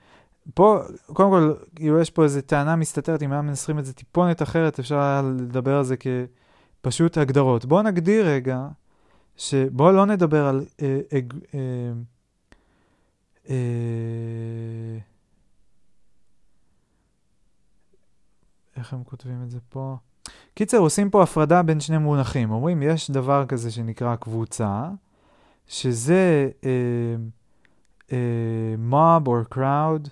פה, קודם כל, כאילו יש פה איזו טענה מסתתרת, אם היה מנסחים את זה טיפונת אחרת, אפשר היה לדבר על זה כפשוט הגדרות. בואו נגדיר רגע, שבואו לא נדבר על... אה, אה, אה, אה, איך הם כותבים את זה פה? קיצר, עושים פה הפרדה בין שני מונחים. אומרים, יש דבר כזה שנקרא קבוצה, שזה מוב או קראוד,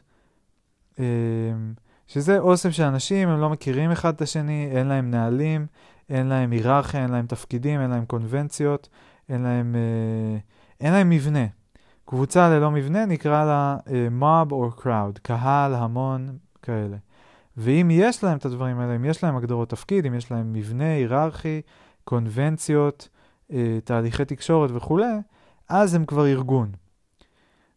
שזה אוסף של אנשים, הם לא מכירים אחד את השני, אין להם נהלים, אין להם היררכיה, אין להם תפקידים, אין להם קונבנציות, אין להם, uh, אין להם מבנה. קבוצה ללא מבנה נקרא לה mob or crowd, קהל, המון, כאלה. ואם יש להם את הדברים האלה, אם יש להם הגדרות תפקיד, אם יש להם מבנה היררכי, קונבנציות, uh, תהליכי תקשורת וכולי, אז הם כבר ארגון.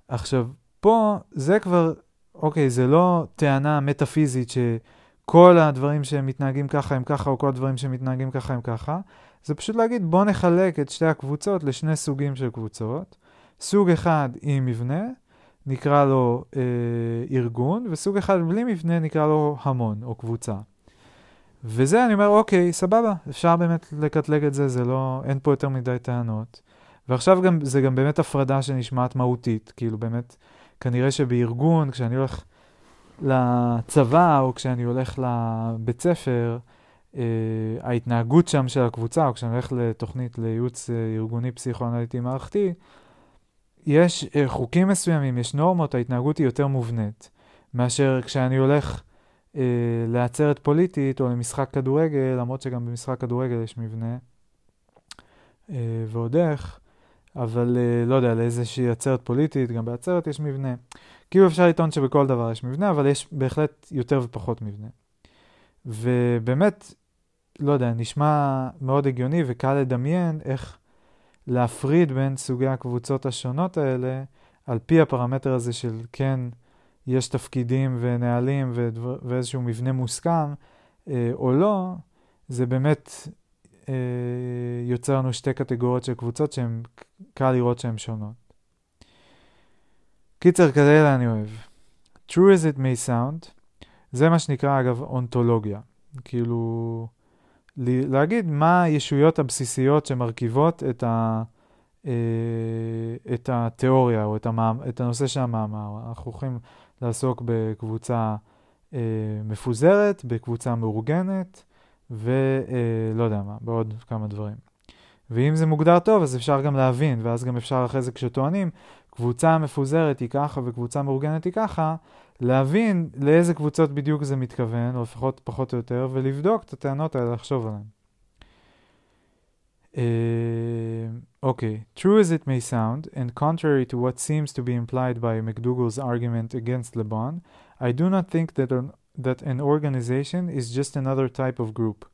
עכשיו, פה זה כבר, אוקיי, זה לא טענה מטאפיזית שכל הדברים שהם מתנהגים ככה הם ככה, או כל הדברים שהם מתנהגים ככה הם ככה. זה פשוט להגיד, בוא נחלק את שתי הקבוצות לשני סוגים של קבוצות. סוג אחד עם מבנה, נקרא לו אה, ארגון, וסוג אחד בלי מבנה נקרא לו המון או קבוצה. וזה אני אומר, אוקיי, סבבה, אפשר באמת לקטלג את זה, זה לא, אין פה יותר מדי טענות. ועכשיו גם, זה גם באמת הפרדה שנשמעת מהותית, כאילו באמת, כנראה שבארגון, כשאני הולך לצבא, או כשאני הולך לבית ספר, אה, ההתנהגות שם של הקבוצה, או כשאני הולך לתוכנית לייעוץ אה, ארגוני פסיכואנליטי מערכתי, יש אה, חוקים מסוימים, יש נורמות, ההתנהגות היא יותר מובנית, מאשר כשאני הולך אה, לעצרת פוליטית או למשחק כדורגל, למרות שגם במשחק כדורגל יש מבנה, אה, ועוד איך, אבל אה, לא יודע, לאיזושהי עצרת פוליטית, גם בעצרת יש מבנה. כאילו אפשר לטעון שבכל דבר יש מבנה, אבל יש בהחלט יותר ופחות מבנה. ובאמת, לא יודע, נשמע מאוד הגיוני וקל לדמיין איך להפריד בין סוגי הקבוצות השונות האלה, על פי הפרמטר הזה של כן, יש תפקידים ונהלים ודבר, ואיזשהו מבנה מוסכם, אה, או לא, זה באמת אה, יוצר לנו שתי קטגוריות של קבוצות שהן קל לראות שהן שונות. קיצר, כאלה אני אוהב. True as it may sound, זה מה שנקרא אגב אונתולוגיה. כאילו, להגיד מה הישויות הבסיסיות שמרכיבות את, ה, אה, את התיאוריה או את, המאמ, את הנושא של המאמר. אנחנו הולכים לעסוק בקבוצה אה, מפוזרת, בקבוצה מאורגנת, ולא אה, יודע מה, בעוד כמה דברים. ואם זה מוגדר טוב, אז אפשר גם להבין, ואז גם אפשר אחרי זה כשטוענים, קבוצה מפוזרת היא ככה וקבוצה מאורגנת היא ככה, להבין לאיזה קבוצות בדיוק זה מתכוון, או לפחות פחות או יותר, ולבדוק את הטענות האלה, לחשוב עליהן. Uh, okay, true as it may sound, and contrary to what seems to be implied by McDougall's argument against Le Bon, I do not think that an, that an organization is just another type of group,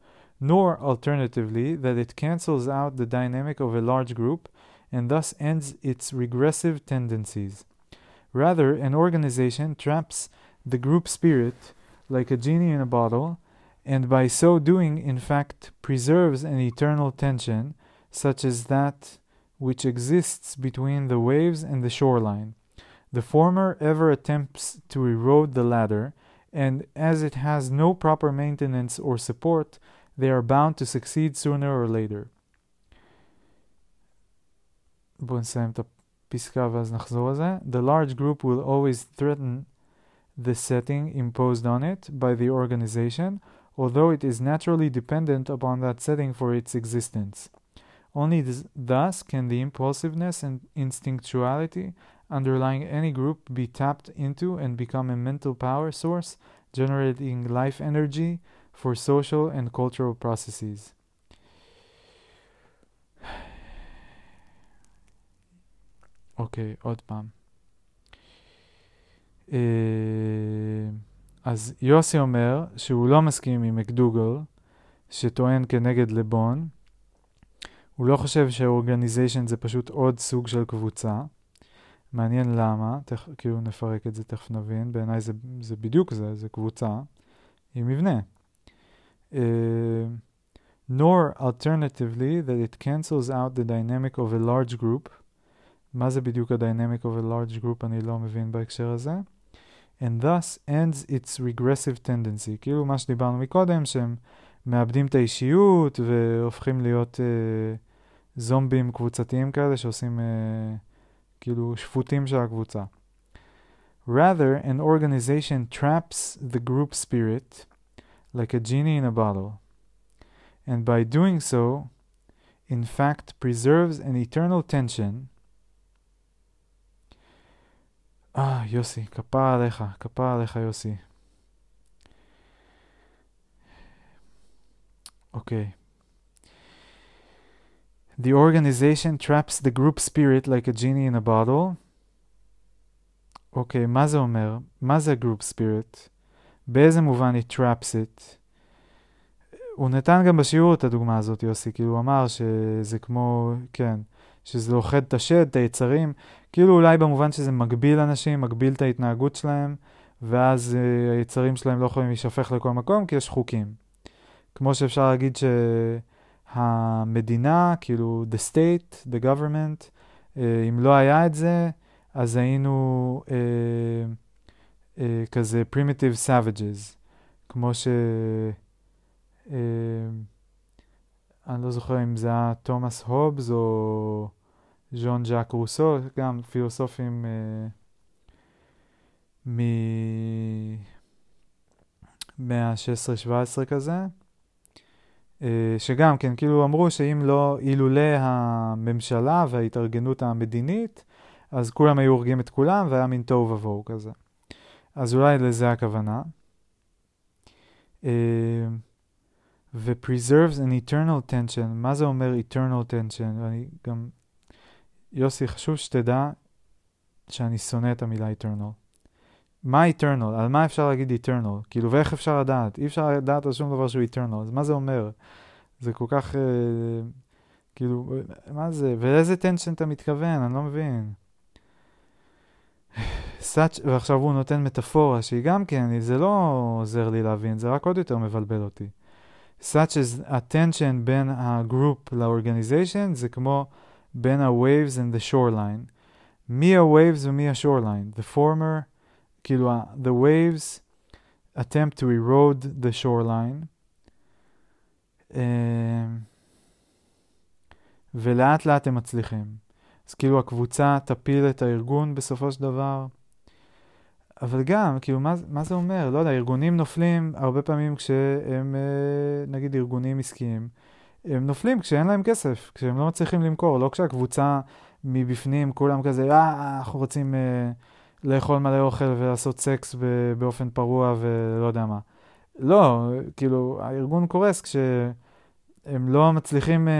nor, alternatively, that it cancels out the dynamic of a large group and thus ends its regressive tendencies. Rather, an organization traps the group spirit like a genie in a bottle, and by so doing, in fact, preserves an eternal tension, such as that which exists between the waves and the shoreline. The former ever attempts to erode the latter, and as it has no proper maintenance or support, they are bound to succeed sooner or later. בואו נסיים את פסקה ואז נחזור לזה. The large group will always threaten the setting imposed on it by the organization, although it is naturally dependent upon that setting for its existence. Only th- thus can the impulsiveness and instinctuality underlying any group be tapped into and become a mental power source, generating life energy for social and cultural processes. אוקיי, עוד פעם. Uh, אז יוסי אומר שהוא לא מסכים עם מקדוגל, שטוען כנגד לבון. הוא לא חושב שאורגניזיישן זה פשוט עוד סוג של קבוצה. מעניין למה, תכ, כאילו נפרק את זה, תכף נבין. בעיניי זה, זה בדיוק זה, זה קבוצה עם מבנה. Uh, nor alternatively that it cancels out the dynamic of a large group. מה זה בדיוק ה-dynamic of a large group אני לא מבין בהקשר הזה. and thus ends its regressive tendency. כאילו מה שדיברנו מקודם, שהם מאבדים את האישיות והופכים להיות uh, זומבים קבוצתיים כאלה שעושים uh, כאילו שפוטים של הקבוצה. Rather, an organization traps the group spirit like a genie in a bottle. And by doing so, in fact, preserves an eternal tension אה, יוסי, כפרה עליך, כפרה עליך, יוסי. אוקיי. The organization traps the group spirit like a genie in a bottle. אוקיי, מה זה אומר? מה זה group spirit? באיזה מובן it traps it? הוא נתן גם בשיעור את הדוגמה הזאת, יוסי, כאילו הוא אמר שזה כמו, כן, שזה לוכד את השד, את היצרים, כאילו אולי במובן שזה מגביל אנשים, מגביל את ההתנהגות שלהם, ואז uh, היצרים שלהם לא יכולים להישפך לכל מקום, כי יש חוקים. כמו שאפשר להגיד שהמדינה, כאילו the state, the government, uh, אם לא היה את זה, אז היינו uh, uh, כזה primitive savages, כמו ש... Uh, אני לא זוכר אם זה היה תומאס הובס או ז'ון ז'אק רוסו, גם פילוסופים uh, ממאה ה-16-17 כזה, uh, שגם כן, כאילו אמרו שאם לא, אילולא הממשלה וההתארגנות המדינית, אז כולם היו הורגים את כולם והיה מין תוהו ובוהו כזה. אז אולי לזה הכוונה. Uh, ו-preserves an eternal tension, מה זה אומר eternal tension? אני גם יוסי, חשוב שתדע שאני שונא את המילה eternal. מה eternal? על מה אפשר להגיד eternal? כאילו, ואיך אפשר לדעת? אי אפשר לדעת על שום דבר שהוא eternal, אז מה זה אומר? זה כל כך, אה, כאילו, מה זה? ואיזה tension אתה מתכוון? אני לא מבין. such, ועכשיו הוא נותן מטאפורה שהיא גם כן, זה לא עוזר לי להבין, זה רק עוד יותר מבלבל אותי. such as attention בין הגרופ לאורגניזיישן זה כמו בין ה-waves and the shoreline. מי ה-waves ומי ה-shoreline? The former, כאילו, the waves attempt to erode the shoreline. Um, ולאט לאט הם מצליחים. אז כאילו הקבוצה תפיל את הארגון בסופו של דבר. אבל גם, כאילו, מה, מה זה אומר? לא יודע, ארגונים נופלים הרבה פעמים כשהם, נגיד, ארגונים עסקיים. הם נופלים כשאין להם כסף, כשהם לא מצליחים למכור, לא כשהקבוצה מבפנים, כולם כזה, אה, אנחנו רוצים אה, לאכול מלא אוכל ולעשות סקס באופן פרוע ולא יודע מה. לא, כאילו, הארגון קורס כשהם לא מצליחים אה,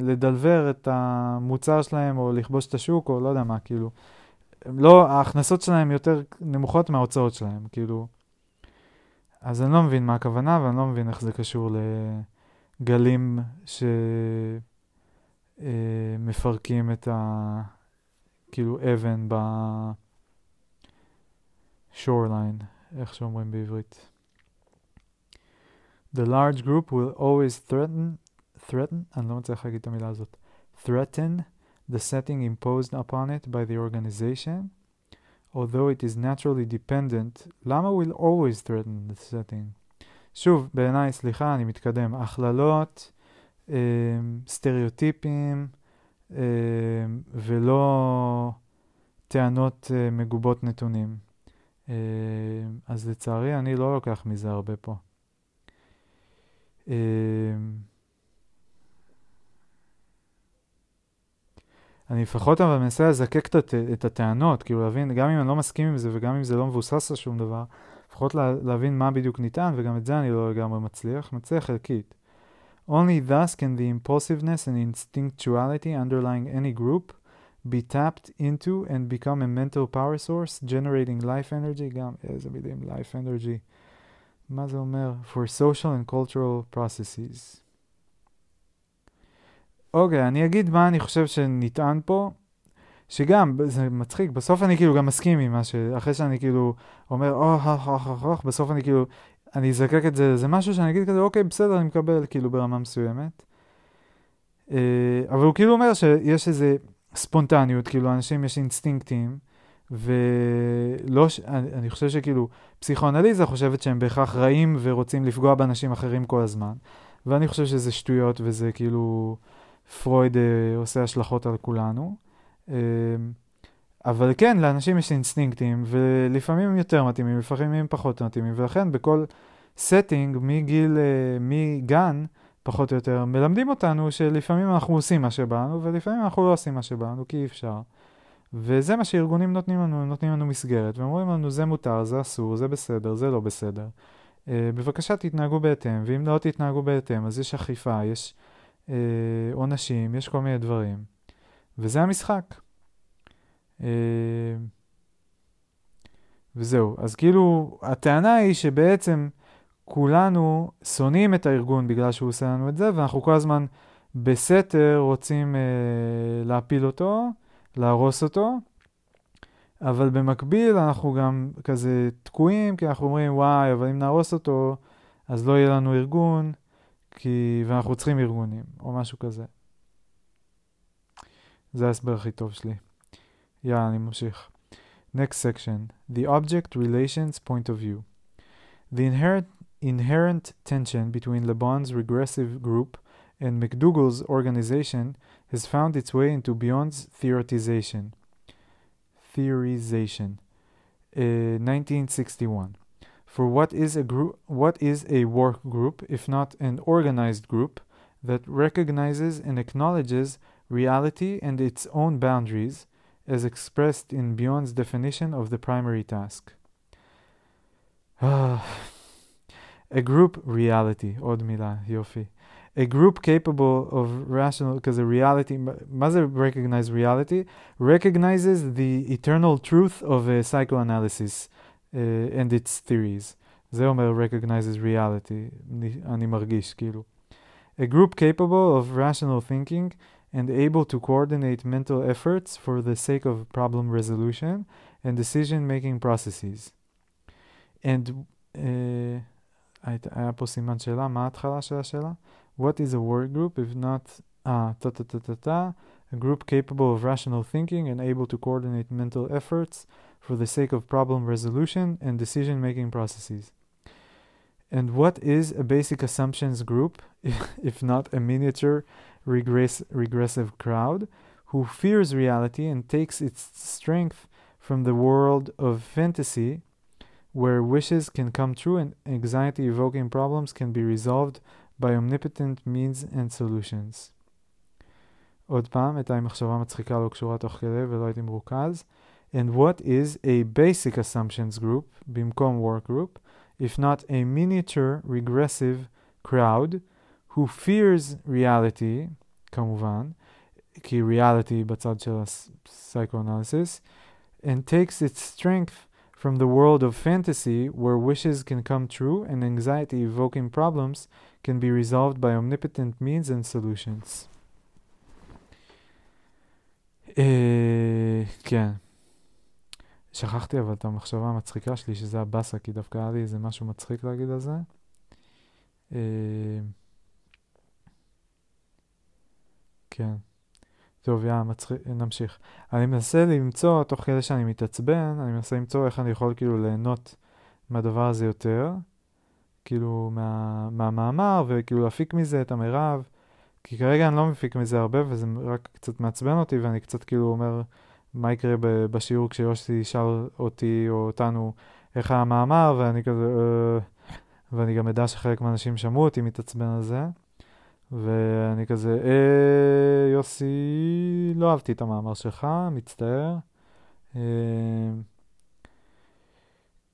לדלבר את המוצר שלהם או לכבוש את השוק או לא יודע מה, כאילו. לא, ההכנסות שלהם יותר נמוכות מההוצאות שלהם, כאילו. אז אני לא מבין מה הכוונה ואני לא מבין איך זה קשור ל... גלים שמפרקים את ה... כאילו אבן ב-shoreline, איך שאומרים בעברית. The large group will always threaten, threaten, אני לא מצליח להגיד את המילה הזאת, threaten the setting imposed upon it by the organization, although it is naturally dependent, למה will always threaten the setting? שוב, בעיניי, סליחה, אני מתקדם. הכללות, אה, סטריאוטיפים אה, ולא טענות אה, מגובות נתונים. אה, אז לצערי, אני לא לוקח מזה הרבה פה. אני לפחות אבל מנסה לזקק את הטענות, כאילו להבין, גם אם אני לא מסכים עם זה וגם אם זה לא מבוסס על שום דבר, לפחות לה, להבין מה בדיוק ניתן, וגם את זה אני לא לגמרי מצליח, מצליח חלקית. Only thus can the impulsiveness and instinctuality underlying any group be tapped into and become a mental power source, generating life energy, גם איזה מילים, life energy, מה זה אומר? For social and cultural processes. אוקיי, okay, אני אגיד מה אני חושב שנטען פה, שגם, זה מצחיק, בסוף אני כאילו גם מסכים עם מה ש... אחרי שאני כאילו אומר, אוח, אוח, אוח, אוח, בסוף אני כאילו, אני אזקק את זה, זה משהו שאני אגיד כזה, אוקיי, בסדר, אני מקבל, כאילו, ברמה מסוימת. אה, אבל הוא כאילו אומר שיש איזה ספונטניות, כאילו, לאנשים יש אינסטינקטים, ולא, ש... אני, אני חושב שכאילו, פסיכואנליזה חושבת שהם בהכרח רעים ורוצים לפגוע באנשים אחרים כל הזמן, ואני חושב שזה שטויות וזה כאילו... פרויד אה, עושה השלכות על כולנו. אה, אבל כן, לאנשים יש אינסטינקטים, ולפעמים הם יותר מתאימים, לפעמים הם פחות מתאימים, ולכן בכל setting, מגיל, אה, מגן, פחות או יותר, מלמדים אותנו שלפעמים אנחנו עושים מה שבאנו, ולפעמים אנחנו לא עושים מה שבאנו, כי אי אפשר. וזה מה שארגונים נותנים לנו, הם נותנים לנו מסגרת, והם אומרים לנו, זה מותר, זה אסור, זה בסדר, זה לא בסדר. Uh, בבקשה תתנהגו בהתאם, ואם לא תתנהגו בהתאם, אז יש אכיפה, יש אה, עונשים, יש כל מיני דברים. וזה המשחק. אה, וזהו. אז כאילו, הטענה היא שבעצם כולנו שונאים את הארגון בגלל שהוא עושה לנו את זה, ואנחנו כל הזמן בסתר רוצים אה, להפיל אותו, להרוס אותו, אבל במקביל אנחנו גם כזה תקועים, כי אנחנו אומרים, וואי, אבל אם נהרוס אותו, אז לא יהיה לנו ארגון. כי, ואנחנו צריכים ארגונים, או משהו כזה. זה ההסבר הכי טוב שלי. יאללה, אני ממשיך. Next section, the object relations point of view. The inherent, inherent tension between Le Bon's regressive group and McDougall's organization has found its way into Beyond's theorization. Theorization. Uh, 1961. For what is a group what is a work group if not an organized group that recognizes and acknowledges reality and its own boundaries as expressed in Beyond's definition of the primary task. a group reality, עוד מילה, יופי. A group capable of rational, because a reality, מה recognize reality? Recognizes the eternal truth of a psychoanalysis. uh, and its theories. זה אומר recognizes reality, אני מרגיש כאילו. A group capable of rational thinking and able to coordinate mental efforts for the sake of problem resolution and decision-making processes. And uh, היה פה סימן שאלה, מה ההתחלה של השאלה? What is a work group if not... אה, טה טה טה טה טה. A group capable of rational thinking and able to coordinate mental efforts for the sake of problem resolution and decision making processes. And what is a basic assumptions group, *laughs* if not a miniature regress- regressive crowd, who fears reality and takes its strength from the world of fantasy, where wishes can come true and anxiety evoking problems can be resolved by omnipotent means and solutions. עוד פעם, הייתה לי מחשבה מצחיקה לא קשורה תוך כדי ולא הייתי מרוכז. and what is a basic assumptions group במקום work group, if not a miniature regressive crowd who fears reality, כמובן, כי reality בצד של psychoanalysis, and takes its strength from the world of fantasy where wishes can come true and anxiety evoking problems can be resolved by omnipotent means and solutions. Uh, כן. שכחתי אבל את המחשבה המצחיקה שלי, שזה הבאסה, כי דווקא היה לי איזה משהו מצחיק להגיד על זה. אה, כן. טוב, יאללה, מצחיק, נמשיך. אני מנסה למצוא, תוך כדי שאני מתעצבן, אני מנסה למצוא איך אני יכול כאילו ליהנות מהדבר הזה יותר, כאילו מה, מהמאמר, וכאילו להפיק מזה את המרב, כי כרגע אני לא מפיק מזה הרבה, וזה רק קצת מעצבן אותי, ואני קצת כאילו אומר, מה יקרה בשיעור כשיוסי ישאל אותי או אותנו איך המאמר, ואני כזה, אה, ואני גם אדע שחלק מהאנשים שמעו אותי מתעצבן על זה, ואני כזה, אה, יוסי, לא אהבתי את המאמר שלך, מצטער. אה,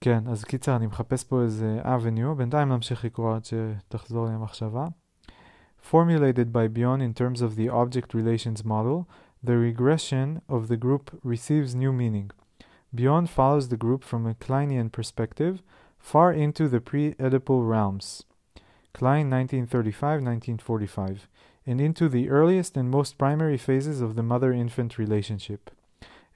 כן, אז קיצר, אני מחפש פה איזה avenue, בינתיים נמשיך לקרוא עד שתחזור לי המחשבה. Formulated by Bion in terms of the object relations model, the regression of the group receives new meaning. Beyond follows the group from a Kleinian perspective far into the pre-Oedipal realms. Klein 1935-1945, and into the earliest and most primary phases of the mother-infant relationship.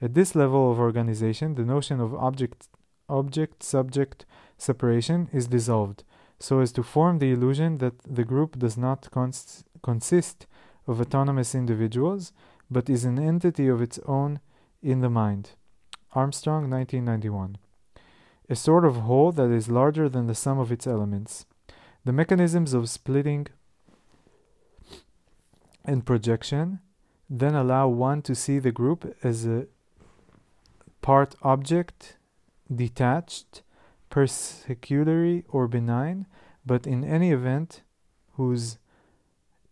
At this level of organization, the notion of object object subject separation is dissolved, so as to form the illusion that the group does not cons- consist of autonomous individuals, but is an entity of its own in the mind. Armstrong, 1991. A sort of whole that is larger than the sum of its elements. The mechanisms of splitting and projection then allow one to see the group as a part object, detached, persecutory, or benign, but in any event whose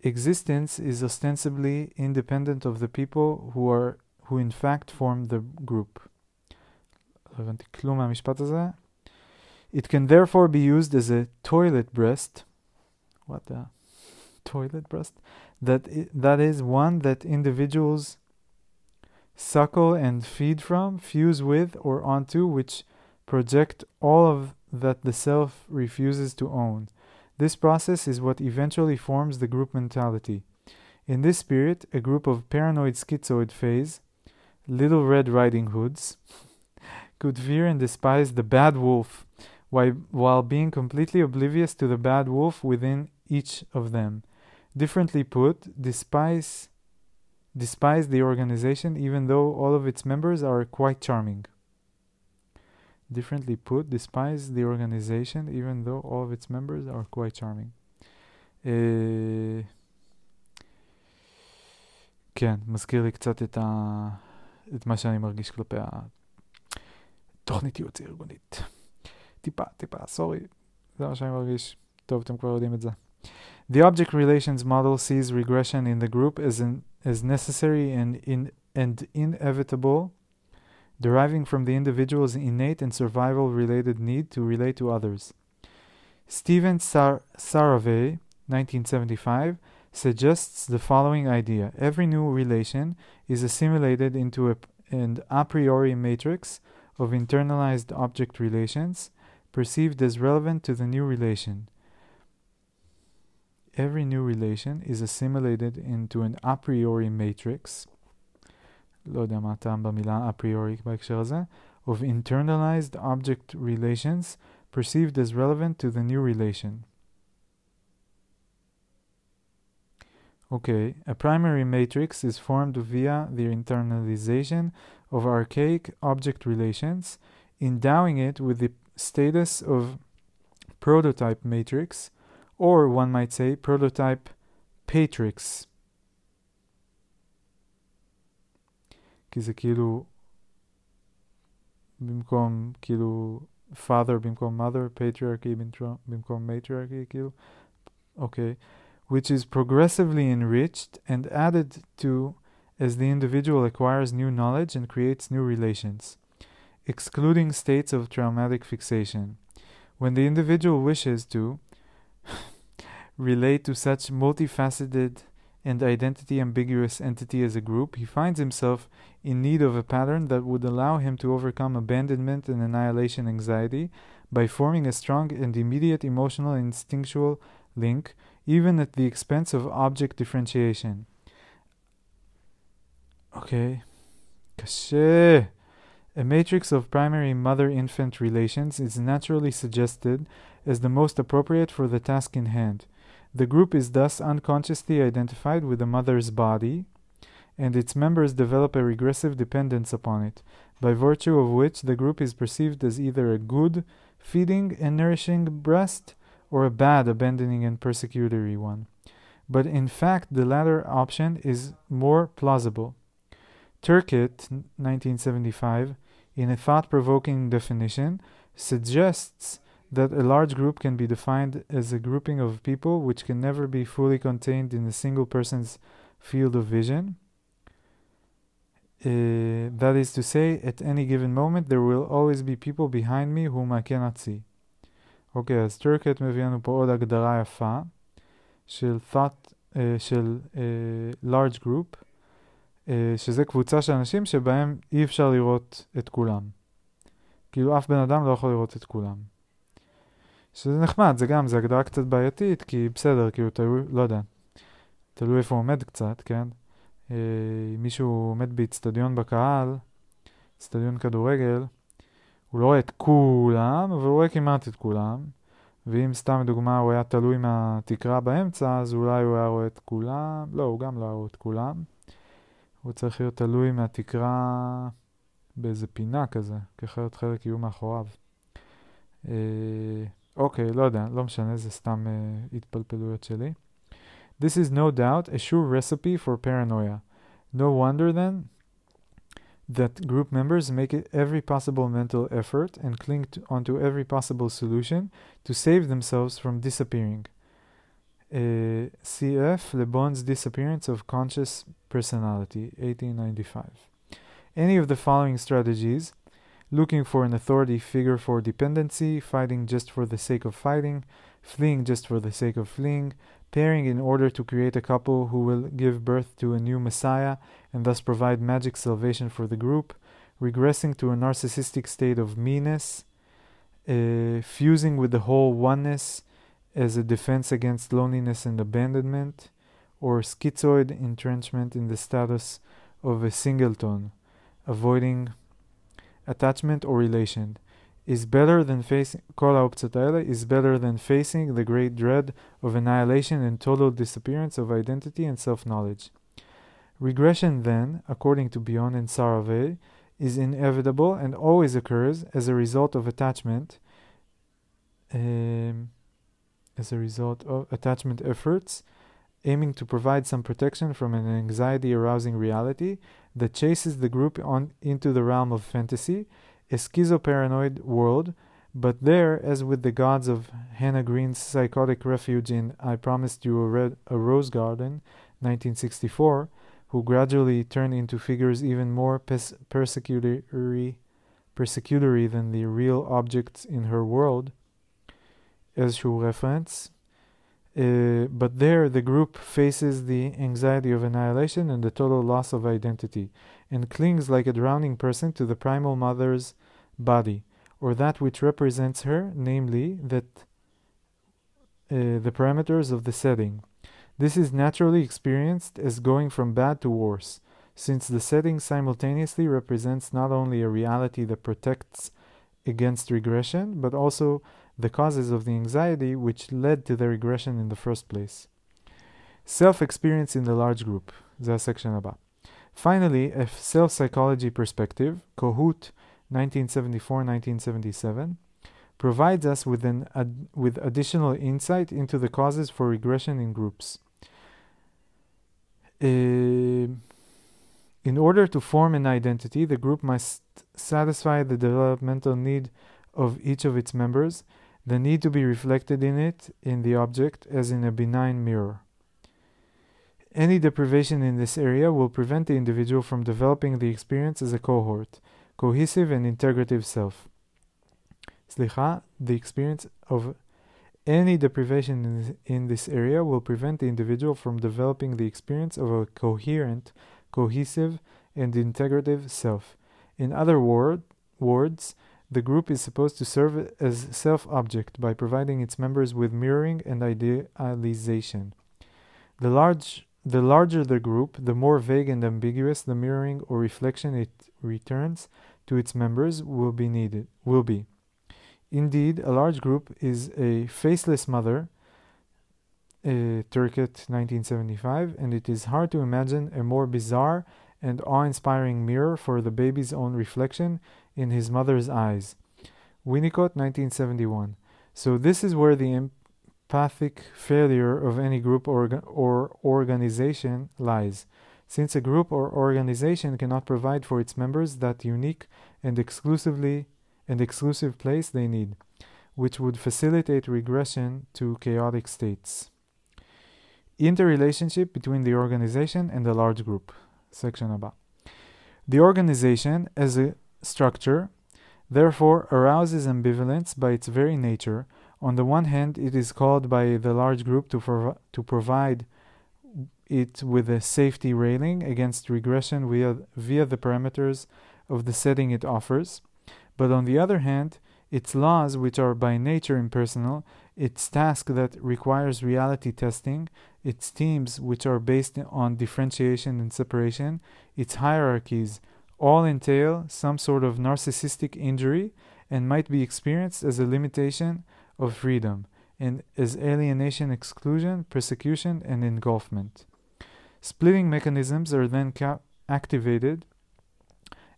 existence is ostensibly independent of the people who are who in fact form the group. It can therefore be used as a toilet breast. What the toilet breast? That i- that is one that individuals suckle and feed from, fuse with, or onto, which project all of that the self refuses to own. This process is what eventually forms the group mentality. In this spirit, a group of paranoid schizoid phase, little red riding hoods, *laughs* could fear and despise the bad wolf while, being completely oblivious to the bad wolf within each of them. Differently put, despise despise the organization even though all of its members are quite charming. Differently put, despise the organization even though all of its members are quite charming. אה, כן, מזכיר לי קצת את, ה... את מה שאני מרגיש כלפי התוכנית ייעוץ הארגונית. טיפה, טיפה, סורי, זה מה שאני מרגיש. טוב, אתם כבר יודעים את זה. The object relations model sees regression in the group as, an, as necessary and, in, and inevitable, deriving from the individual's innate and survival related need to relate to others. Stephen Sar- Saravey, 1975, suggests the following idea Every new relation is assimilated into a, an a priori matrix of internalized object relations perceived as relevant to the new relation. Every new relation is assimilated into an a priori matrix, לא יודע מה הטעם במילה a priori בהקשר הזה, of internalized object relations perceived as relevant to the new relation. Okay, a primary matrix is formed via the internalization of archaic object relations, endowing it with the status of prototype matrix, or one might say prototype patrix. כי זה כאילו במקום כאילו father במקום mother, patriarchy במקום- במקום matriarchy כאילו, אוקיי, which is progressively enriched and added to as the individual acquires new knowledge and creates new relations, excluding states of traumatic fixation. When the individual wishes to *laughs* relate to such multifaceted and identity ambiguous entity as a group, he finds himself in need of a pattern that would allow him to overcome abandonment and annihilation anxiety by forming a strong and immediate emotional and instinctual link, even at the expense of object differentiation. Okay. קשה. A matrix of primary mother infant relations is naturally suggested as the most appropriate for the task in hand. The group is thus unconsciously identified with the mother's body, and its members develop a regressive dependence upon it, by virtue of which the group is perceived as either a good, feeding and nourishing breast, or a bad, abandoning and persecutory one. But in fact, the latter option is more plausible. Turkett, 1975, in a thought provoking definition, suggests that a large group can be defined as a grouping of people which can never be fully contained in a single person's field of vision. Uh, that is to say, at any given moment there will always be people behind me whom I cannot see. אוקיי, אז טורקט מביא לנו פה עוד הגדרה יפה של thought, uh, של uh, large group, uh, שזה קבוצה של אנשים שבהם אי אפשר לראות את כולם. כאילו אף בן אדם לא יכול לראות את כולם. שזה נחמד, זה גם, זה הגדרה קצת בעייתית, כי בסדר, כאילו, תלוי, לא יודע, תלוי איפה הוא עומד קצת, כן? אם אה, מישהו עומד באיצטדיון בקהל, איצטדיון כדורגל, הוא לא רואה את כולם, אבל הוא רואה כמעט את כולם. ואם סתם לדוגמה הוא היה תלוי מהתקרה באמצע, אז אולי הוא היה רואה את כולם. לא, הוא גם לא היה רואה את כולם. הוא צריך להיות תלוי מהתקרה באיזה פינה כזה, כי אחרת חלק יהיו מאחוריו. אה, אוקיי, לא יודע, לא משנה, זה סתם אה, התפלפלויות שלי. This is no doubt a sure recipe for paranoia. No wonder then that group members make every possible mental effort and cling to, onto every possible solution to save themselves from disappearing. Uh, CF Le Bon's Disappearance of Conscious Personality, 1895. Any of the following strategies looking for an authority figure for dependency, fighting just for the sake of fighting, fleeing just for the sake of fleeing, pairing in order to create a couple who will give birth to a new Messiah and thus provide magic salvation for the group, regressing to a narcissistic state of meanness, uh, fusing with the whole oneness as a defense against loneliness and abandonment, or schizoid entrenchment in the status of a singleton, avoiding attachment or relation is better than facing is better than facing the great dread of annihilation and total disappearance of identity and self-knowledge. Regression then, according to Bion and Saravay, is inevitable and always occurs as a result of attachment um, as a result of attachment efforts aiming to provide some protection from an anxiety arousing reality that chases the group on into the realm of fantasy a schizoparanoid world, but there, as with the gods of Hannah Green's psychotic refuge in I Promised You a, Red, a Rose Garden, 1964, who gradually turn into figures even more pers- persecutory, persecutory than the real objects in her world, as she reference. Uh, but there, the group faces the anxiety of annihilation and the total loss of identity and clings like a drowning person to the primal mother's body, or that which represents her, namely, that uh, the parameters of the setting. This is naturally experienced as going from bad to worse, since the setting simultaneously represents not only a reality that protects against regression, but also the causes of the anxiety which led to the regression in the first place. Self experience in the large group. זה הסקשן הבא. Finally, a self psychology perspective, Kohut 1974 1977, provides us with, an ad- with additional insight into the causes for regression in groups. Uh, in order to form an identity, the group must satisfy the developmental need of each of its members, the need to be reflected in it, in the object, as in a benign mirror. Any deprivation in this area will prevent the individual from developing the experience as a cohort, cohesive and integrative self. Slicha, the experience of any deprivation in, this area will prevent the individual from developing the experience of a coherent, cohesive, and integrative self. In other word, words, the group is supposed to serve as self object by providing its members with mirroring and idealization. The large the larger the group, the more vague and ambiguous the mirroring or reflection it returns to its members will be needed will be. Indeed, a large group is a faceless mother, uh, Turkett 1975, and it is hard to imagine a more bizarre and awe-inspiring mirror for the baby's own reflection in his mother's eyes. Winnicott 1971. So this is where the empathic failure of any group or organization lies, since a group or organization cannot provide for its members that unique and exclusively and exclusive place they need. which would facilitate regression to chaotic states. Interrelationship between the organization and the large group. Section above. The organization, as a structure, therefore arouses ambivalence by its very nature. On the one hand, it is called by the large group to, prov- to provide it with a safety railing against regression via, via the parameters of the setting it offers. But on the other hand, its laws, which are by nature impersonal, its task that requires reality testing, its teams, which are based on differentiation and separation, its hierarchies, all entail some sort of narcissistic injury and might be experienced as a limitation of freedom and as alienation, exclusion, persecution, and engulfment. Splitting mechanisms are then ca- activated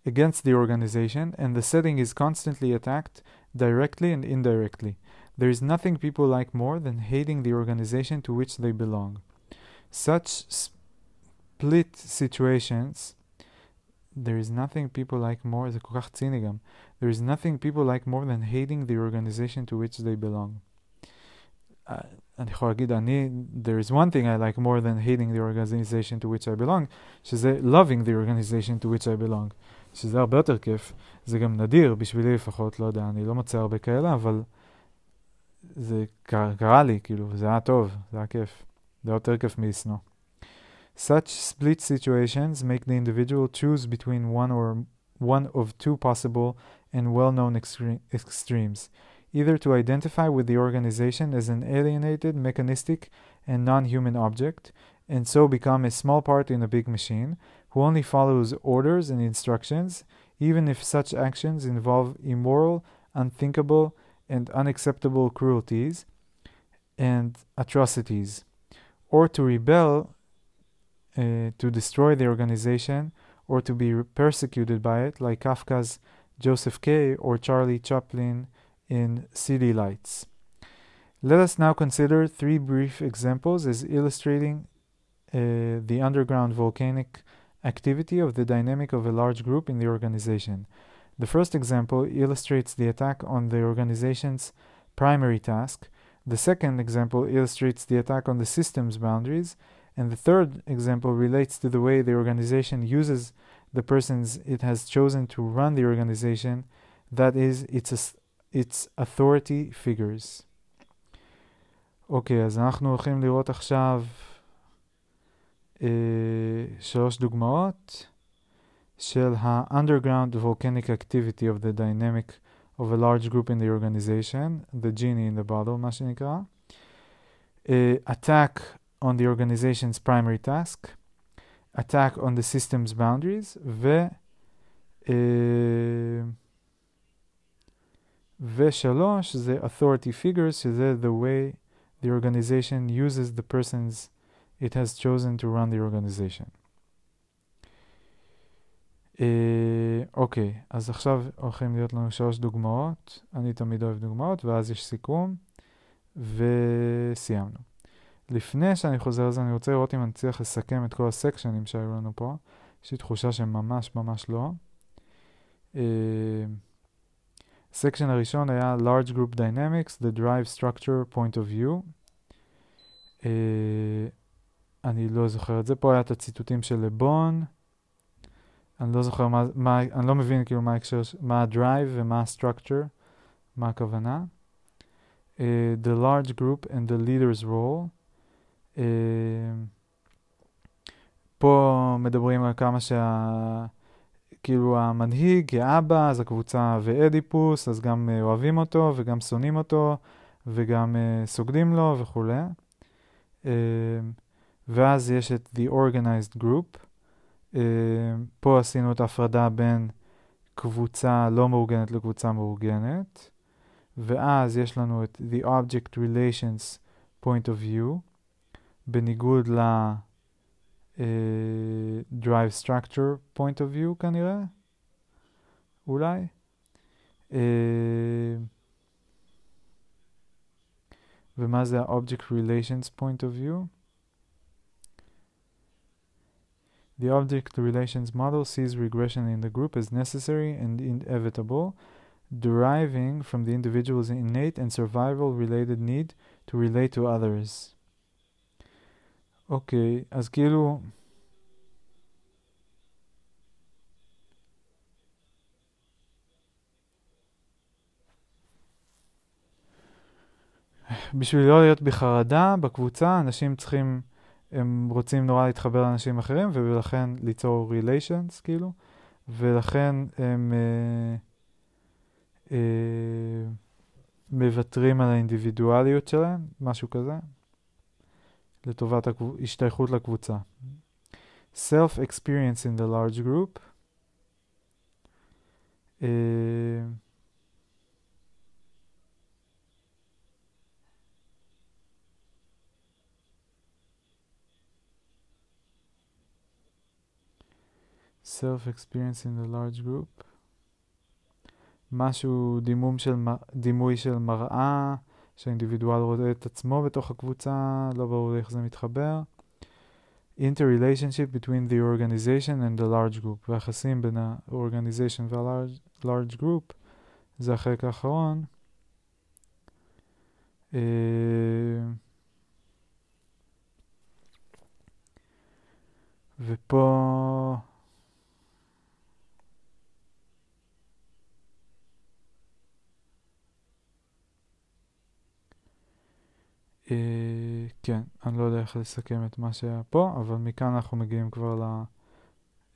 against the organization, and the setting is constantly attacked directly and indirectly. There is nothing people like more than hating the organization to which they belong. Such split situations, there is nothing people like more, זה כל כך ציני גם. There is nothing people like more than hating the organization to which they belong. אני יכול להגיד, אני, there is one thing I like more than hating the organization to which I belong, שזה loving the organization to which I belong. שזה הרבה יותר כיף. זה גם נדיר, בשבילי לפחות, לא יודע, אני לא מוצא הרבה כאלה, אבל זה קרה, קרה לי, כאילו, זה היה טוב, זה היה כיף. זה היה יותר כיף מלשנוא. Such split situations make the individual choose between one or one of two possible and well-known extre- extremes, either to identify with the organization as an alienated, mechanistic, and non-human object, and so become a small part in a big machine, who only follows orders and instructions, even if such actions involve immoral, unthinkable, and unacceptable cruelties and atrocities, or to rebel, uh, to destroy the organization, or to be persecuted by it, like Kafka's Joseph K. or Charlie Chaplin in City Lights. Let us now consider three brief examples as illustrating uh, the underground volcanic activity of the dynamic of a large group in the organization. The first example illustrates the attack on the organization's primary task. The second example illustrates the attack on the system's boundaries. And the third example relates to the way the organization uses the persons it has chosen to run the organization, that is, its, its authority figures. אוקיי, okay, אז אנחנו הולכים לראות עכשיו אה, שלוש דוגמאות. של ה-underground volcanic activity of the dynamic of a large group in the organization, the genie in the bottle, מה שנקרא. Uh, attack on the organization's primary task, attack on the system's boundaries, ו... Uh, ושלוש זה authority figures, שזה the way the organization uses the persons it has chosen to run the organization. אה, אוקיי, אז עכשיו הולכים להיות לנו שלוש דוגמאות. אני תמיד אוהב דוגמאות, ואז יש סיכום, וסיימנו. לפני שאני חוזר לזה, אני רוצה לראות אם אני צריך לסכם את כל הסקשנים שהיו לנו פה. יש לי תחושה שממש ממש לא. ה-section uh, הראשון היה large group dynamics, the drive structure point of view. Uh, אני לא זוכר את זה, פה היה את הציטוטים של לבון. אני לא זוכר מה, מה אני לא מבין כאילו מה ההקשר, מה ה-drive ומה ה-structure, מה הכוונה. Uh, the large group and the leader's role. Uh, פה מדברים על כמה שה... כאילו המנהיג כאבא, אז הקבוצה ואדיפוס, אז גם uh, אוהבים אותו וגם שונאים אותו וגם uh, סוגדים לו וכולי. Uh, ואז יש את The Organized Group. Uh, פה עשינו את ההפרדה בין קבוצה לא מאורגנת לקבוצה מאורגנת, ואז יש לנו את The Object Relations Point of View, בניגוד ל... Uh, Drive Structure Point of View כנראה, אולי. Uh, ומה זה ה-Object Relations Point of View? The object relations model sees regression in the group as necessary and inevitable, deriving from the individual's innate and survival related need to relate to others. אוקיי, אז כאילו... בשביל לא להיות בחרדה בקבוצה, אנשים צריכים, הם רוצים נורא להתחבר לאנשים אחרים, ולכן ליצור relations, כאילו, ולכן הם אה, אה, מוותרים על האינדיבידואליות שלהם, משהו כזה, לטובת השתייכות לקבוצה. Self-experience in the large group. אה, self-experience in the large group. משהו, דימום של, דימוי של מראה, שהאינדיבידואל רואה את עצמו בתוך הקבוצה, לא ברור איך זה מתחבר. interrelationship between the organization and the large group, והיחסים בין ה-organization וה-large group, זה החלק האחרון. Uh, ופה כן, אני לא יודע איך לסכם את מה שהיה פה, אבל מכאן אנחנו מגיעים כבר ל...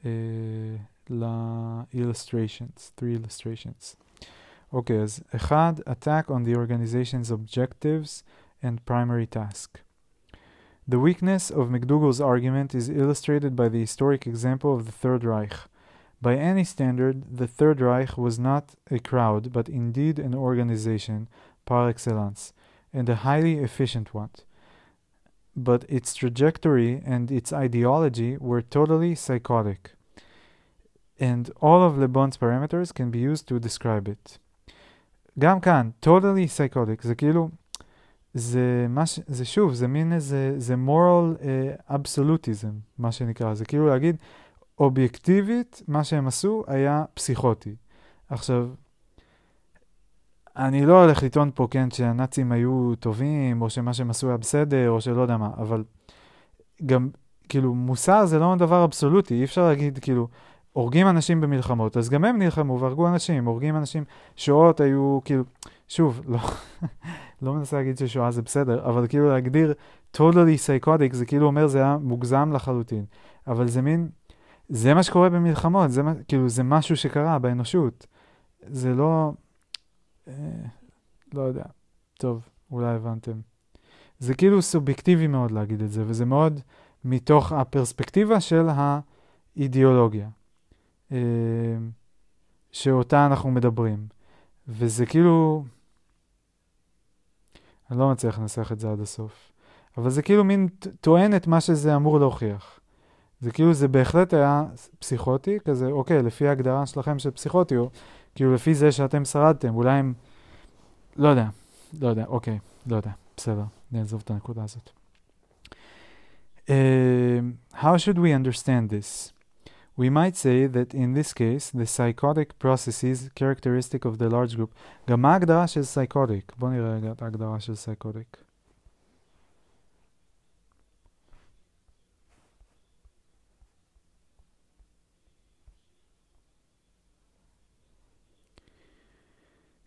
אה, ל-illustrations, three illustrations. אוקיי, okay, אז אחד, attack on the organization's objectives and primary task. The weakness of McDougall's argument is illustrated by the historic example of the Third Reich. By any standard, the Third Reich was not a crowd, but indeed an organization par excellence And a highly efficient one. But its trajectory and its ideology were totally psychotic. And all of Le Bon's parameters can be used to describe it. גם כאן, totally psychotic, זה כאילו, זה, מש, זה שוב, זה מין איזה, זה moral uh, absolutism, מה שנקרא, זה כאילו להגיד, אובייקטיבית, מה שהם עשו היה פסיכוטי. עכשיו, אני לא הולך לטעון פה, כן, שהנאצים היו טובים, או שמה שהם עשו היה בסדר, או שלא יודע מה, אבל גם, כאילו, מוסר זה לא דבר אבסולוטי, אי אפשר להגיד, כאילו, הורגים אנשים במלחמות, אז גם הם נלחמו והרגו אנשים, הורגים אנשים, שואות היו, כאילו, שוב, לא, *laughs* לא מנסה להגיד ששואה זה בסדר, אבל כאילו להגדיר totally psychotic, זה כאילו אומר זה היה מוגזם לחלוטין, אבל זה מין, זה מה שקורה במלחמות, זה, כאילו, זה משהו שקרה באנושות. זה לא, אה, לא יודע. טוב, אולי הבנתם. זה כאילו סובייקטיבי מאוד להגיד את זה, וזה מאוד מתוך הפרספקטיבה של האידיאולוגיה, אה, שאותה אנחנו מדברים. וזה כאילו... אני לא מצליח לנסח את זה עד הסוף. אבל זה כאילו מין טוען את מה שזה אמור להוכיח. זה כאילו, זה בהחלט היה פסיכוטי, כזה, אוקיי, לפי ההגדרה שלכם של פסיכוטי, או כאילו לפי זה שאתם שרדתם, אולי הם... לא יודע, לא יודע, אוקיי, לא יודע, בסדר, נעזוב את הנקודה הזאת. Uh, how should we understand this? We might say that in this case, the psychotic processes characteristic of the large group. גם מה ההגדרה של psychotic? בואו נראה רגע את ההגדרה של psychotic.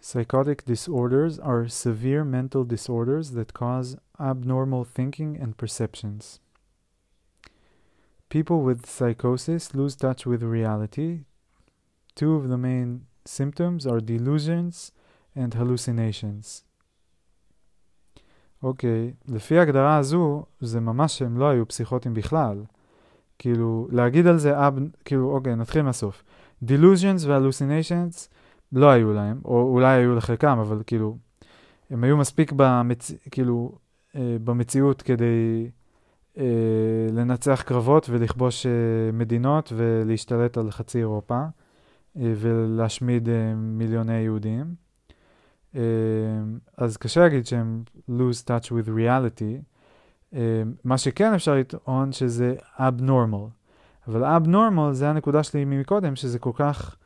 Psychotic disorders are severe mental disorders that cause abnormal thinking and perceptions. People with psychosis lose touch with reality. Two of the main symptoms are delusions and hallucinations. אוקיי, okay, לפי ההגדרה הזו, זה ממש שהם לא היו פסיכוטים בכלל. כאילו, להגיד על זה, אב, כאילו, אוקיי, נתחיל מהסוף. Delusions ו-hallucinations לא היו להם, או אולי היו לחלקם, אבל כאילו, הם היו מספיק במצ... כאילו, אה, במציאות כדי אה, לנצח קרבות ולכבוש אה, מדינות ולהשתלט על חצי אירופה אה, ולהשמיד אה, מיליוני יהודים. אה, אז קשה להגיד שהם lose touch with reality. אה, מה שכן אפשר לטעון שזה abnormal. אבל abnormal זה הנקודה שלי מקודם, שזה כל כך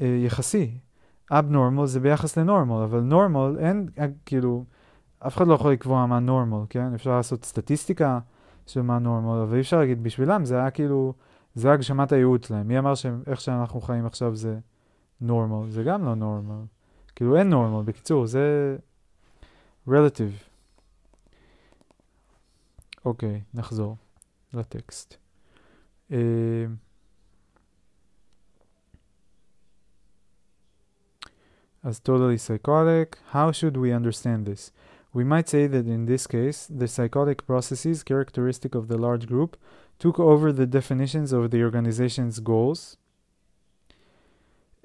אה, יחסי. Abnormal זה ביחס לנורמל, אבל נורמל אין, כאילו, אף אחד לא יכול לקבוע מה נורמל, כן? אפשר לעשות סטטיסטיקה של מה נורמל, אבל אי אפשר להגיד בשבילם, זה היה כאילו, זה הגשמת הייעוד שלהם. מי אמר שאיך שאנחנו חיים עכשיו זה נורמל? זה גם לא נורמל. כאילו אין נורמל, בקיצור, זה relative. אוקיי, נחזור לטקסט. Uh, as totally psychotic. How should we understand this? We might say that in this case, the psychotic processes characteristic of the large group took over the definitions of the organization's goals.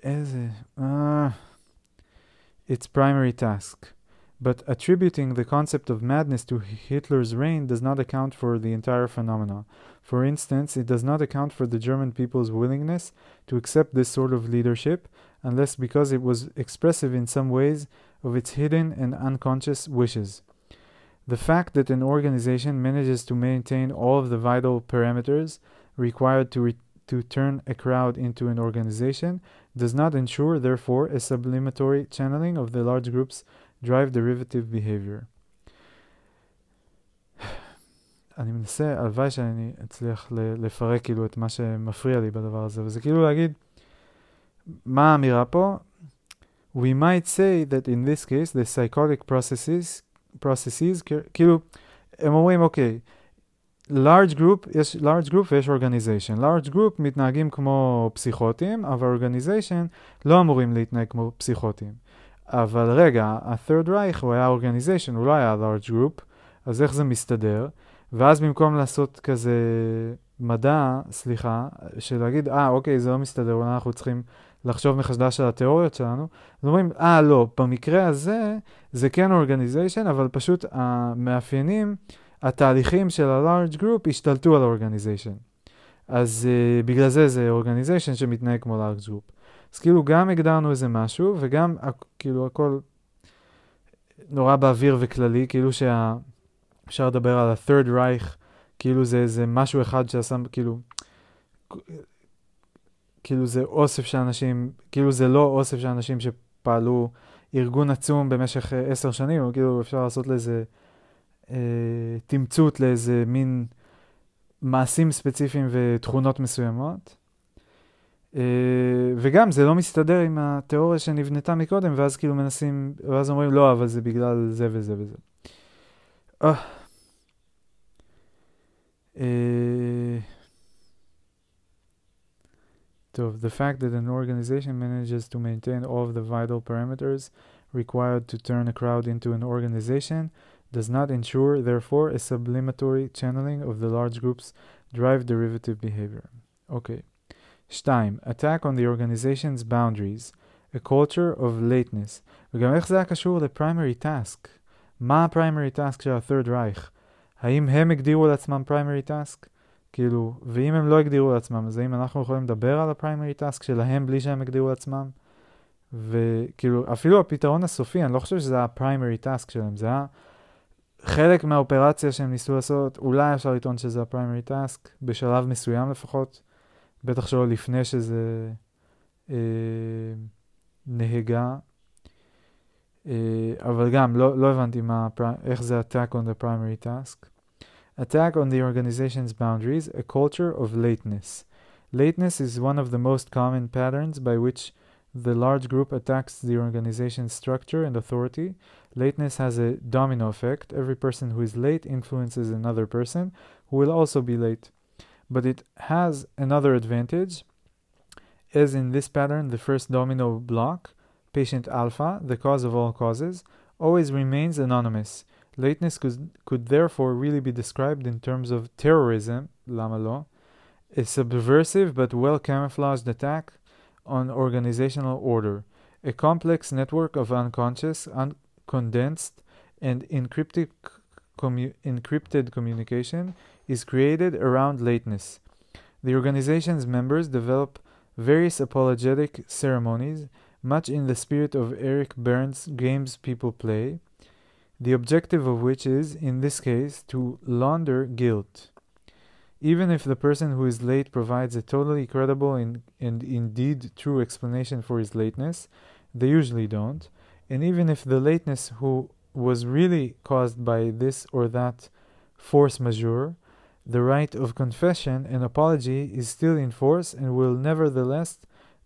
As uh, its primary task. But attributing the concept of madness to Hitler's reign does not account for the entire phenomena. For instance, it does not account for the German people's willingness to accept this sort of leadership, unless because it was expressive in some ways of its hidden and unconscious wishes. The fact that an organization manages to maintain all of the vital parameters required to, re- to turn a crowd into an organization does not ensure, therefore, a sublimatory channeling of the large group's drive derivative behavior. *sighs* אני מנסה, הלוואי שאני אצליח לפרק כאילו את מה שמפריע לי בדבר הזה, וזה כאילו להגיד, מה האמירה פה? we might say that in this case the psychotic processes, processes כאילו, הם אומרים, אוקיי, large group, יש large group ויש organization. large group מתנהגים כמו פסיכוטים, אבל organization לא אמורים להתנהג כמו פסיכוטים. אבל רגע, ה-third Reich הוא היה organization, הוא לא היה large group, אז איך זה מסתדר? ואז במקום לעשות כזה מדע, סליחה, של להגיד, אה, אוקיי, זה לא מסתדר, אולי אנחנו צריכים לחשוב מחדש על התיאוריות שלנו, אז אומרים, אה, לא, במקרה הזה זה כן אורגניזיישן, אבל פשוט המאפיינים, התהליכים של ה-large group השתלטו על האורגניזיישן. אז uh, בגלל זה זה אורגניזיישן שמתנהג כמו large group. אז כאילו גם הגדרנו איזה משהו, וגם כאילו הכל נורא באוויר וכללי, כאילו שאפשר לדבר על ה-third Reich, כאילו זה איזה משהו אחד שעשה, כאילו, כאילו זה אוסף של אנשים, כאילו זה לא אוסף של אנשים שפעלו ארגון עצום במשך uh, עשר שנים, או כאילו אפשר לעשות לאיזה uh, תמצות לאיזה מין מעשים ספציפיים ותכונות מסוימות. Uh, וגם זה לא מסתדר עם התיאוריה שנבנתה מקודם, ואז כאילו מנסים, ואז אומרים לא, אבל זה בגלל זה וזה וזה. Uh. Uh, of the fact that an organization manages to maintain all of the vital parameters required to turn a crowd into an organization does not ensure, therefore, a sublimatory channeling of the large group's drive derivative behavior. Okay. 2. Attack on the organization's boundaries, a culture of lateness. וגם איך זה היה קשור לפריימרי טאסק? מה הפריימרי טאסק של ה-third Reich? האם הם הגדירו לעצמם פריימרי טאסק? כאילו, ואם הם לא הגדירו לעצמם, אז האם אנחנו יכולים לדבר על ה-primary task שלהם בלי שהם הגדירו לעצמם? וכאילו, אפילו הפתרון הסופי, אני לא חושב שזה ה-primary task שלהם, זה היה חלק מהאופרציה שהם ניסו לעשות, אולי אפשר לטעון שזה הפריימרי טאסק, בשלב מסוים לפחות, בטח שלא לפני שזה אה, נהגה. אה, אבל גם, לא, לא הבנתי מה, איך זה attack on the primary task. Attack on the organization's boundaries, a culture of lateness. Lateness is one of the most common patterns by which the large group attacks the organization's structure and authority. Lateness has a domino effect. Every person who is late influences another person who will also be late. But it has another advantage. As in this pattern, the first domino block, patient alpha, the cause of all causes, always remains anonymous. Lateness could, could therefore really be described in terms of terrorism, lama a subversive but well camouflaged attack on organizational order, a complex network of unconscious, un- condensed, and encrypted, commu- encrypted communication is created around lateness. The organization's members develop various apologetic ceremonies, much in the spirit of Eric Bern's Games People Play, the objective of which is, in this case, to launder guilt. Even if the person who is late provides a totally credible and, and indeed true explanation for his lateness, they usually don't. And even if the lateness who was really caused by this or that force majeure, the right of confession and apology is still in force and will nevertheless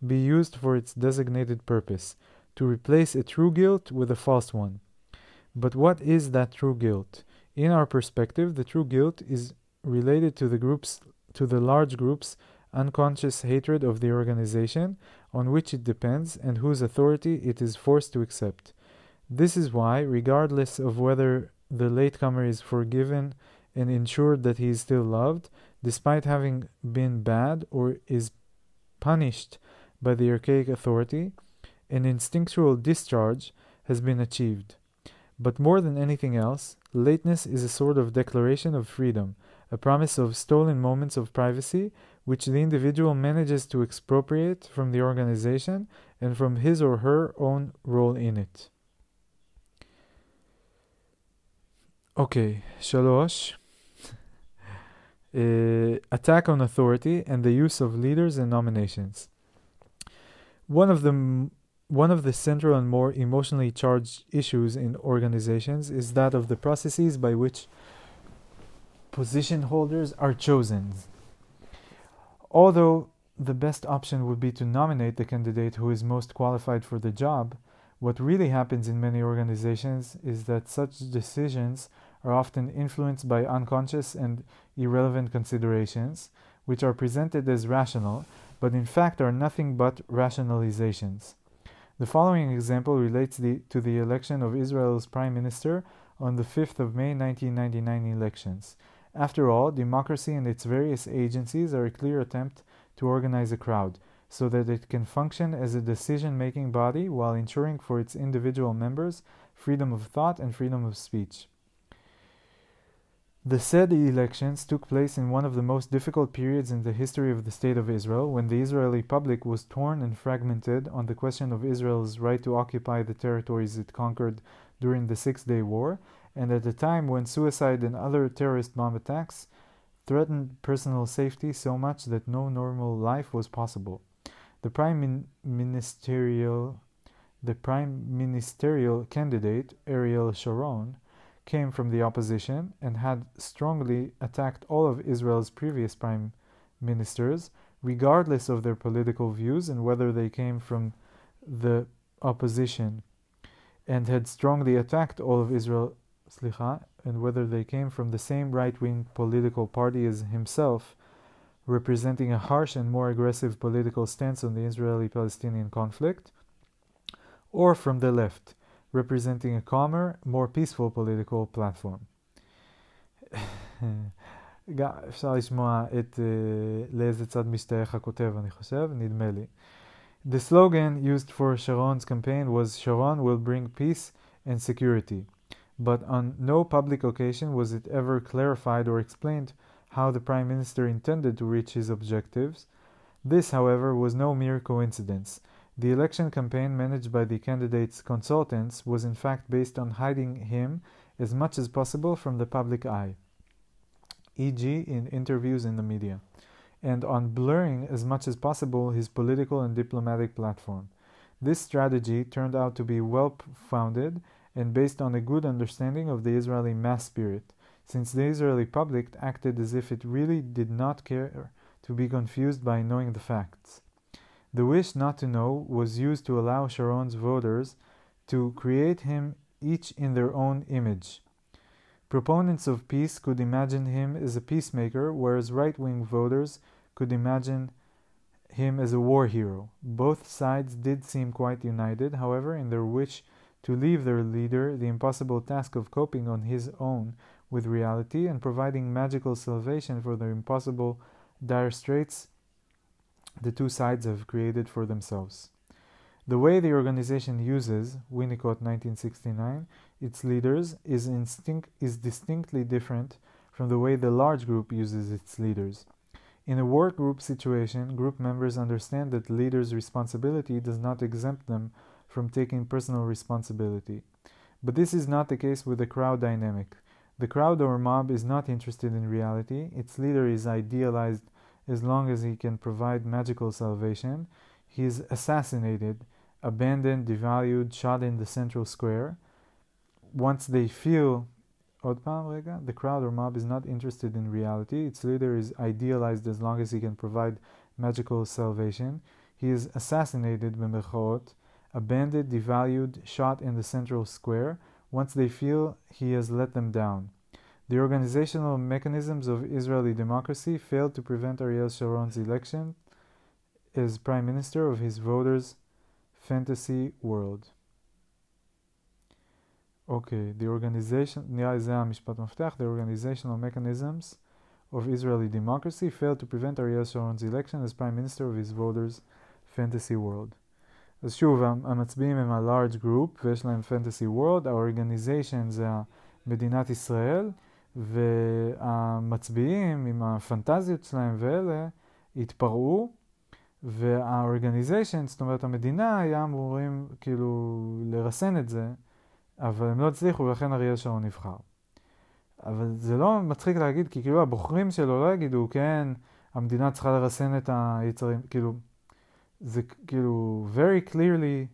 be used for its designated purpose to replace a true guilt with a false one. But what is that true guilt? In our perspective, the true guilt is related to the groups to the large group's unconscious hatred of the organization on which it depends and whose authority it is forced to accept. This is why, regardless of whether the latecomer is forgiven and ensured that he is still loved, despite having been bad, or is punished by the archaic authority, an instinctual discharge has been achieved. But more than anything else, lateness is a sort of declaration of freedom, a promise of stolen moments of privacy, which the individual manages to expropriate from the organization and from his or her own role in it. Okay, Shalosh. Uh, *laughs* attack on authority and the use of leaders and nominations. One of the m- one of the central and more emotionally charged issues in organizations is that of the processes by which position holders are chosen. Although the best option would be to nominate the candidate who is most qualified for the job, what really happens in many organizations is that such decisions are often influenced by unconscious and irrelevant considerations, which are presented as rational, but in fact are nothing but rationalizations. The following example relates the, to the election of Israel's Prime Minister on the 5th of May 1999 elections. After all, democracy and its various agencies are a clear attempt to organize a crowd so that it can function as a decision making body while ensuring for its individual members freedom of thought and freedom of speech. The said elections took place in one of the most difficult periods in the history of the State of Israel, when the Israeli public was torn and fragmented on the question of Israel's right to occupy the territories it conquered during the Six Day War, and at a time when suicide and other terrorist bomb attacks threatened personal safety so much that no normal life was possible. The prime min- ministerial the prime ministerial candidate Ariel Sharon came from the opposition and had strongly attacked all of Israel's previous prime ministers regardless of their political views and whether they came from the opposition and had strongly attacked all of Israel slicha, and whether they came from the same right wing political party as himself, representing a harsh and more aggressive political stance on the Israeli Palestinian conflict, or from the left, representing a calmer, more peaceful political platform. *sighs* אפשר לשמוע את לאיזה צד משתייך הכותב, אני חושב, נדמה לי. The slogan used for Sharon's campaign was Sharon will bring peace and security but on no public occasion was it ever clarified or explained how the Prime Minister intended to reach his objectives. This, however, was no mere coincidence. The election campaign managed by the candidate's consultants was in fact based on hiding him as much as possible from the public eye, e.g., in interviews in the media, and on blurring as much as possible his political and diplomatic platform. This strategy turned out to be well founded and based on a good understanding of the Israeli mass spirit, since the Israeli public acted as if it really did not care to be confused by knowing the facts. The wish not to know was used to allow Sharon's voters to create him each in their own image. Proponents of peace could imagine him as a peacemaker, whereas right wing voters could imagine him as a war hero. Both sides did seem quite united, however, in their wish to leave their leader the impossible task of coping on his own with reality and providing magical salvation for their impossible dire straits the two sides have created for themselves. The way the organization uses, Winnicott 1969, its leaders is, instinct, is distinctly different from the way the large group uses its leaders. In a work group situation, group members understand that leader's responsibility does not exempt them from taking personal responsibility. But this is not the case with the crowd dynamic. The crowd or mob is not interested in reality. Its leader is idealized as long as he can provide magical salvation. He is assassinated, abandoned, devalued, shot in the central square. Once they feel the crowd or mob is not interested in reality. Its leader is idealized as long as he can provide magical salvation. He is assassinated, abandoned, devalued, shot in the central square once they feel he has let them down. The organizational mechanisms of Israeli democracy failed to prevent Ariel Sharon's election as prime minister of his voters' fantasy world. Okay, the organization, נראה לי זה המשפט מפתח, the organizational mechanisms of Israeli democracy failed to prevent Ariel Sharon's election as prime minister of his voters' fantasy world. אז שוב, המצביעים הם ה-large group ויש להם fantasy world, ה-organization זה מדינת ישראל, והמצביעים עם הפנטזיות שלהם ואלה התפרעו, וה-organization, זאת אומרת המדינה, היה אמורים כאילו לרסן את זה, אבל הם לא הצליחו ולכן אריאל שרון נבחר. אבל זה לא מצחיק להגיד, כי כאילו הבוחרים שלו לא יגידו, כן, המדינה צריכה לרסן את היצרים, כאילו, זה כאילו very clearly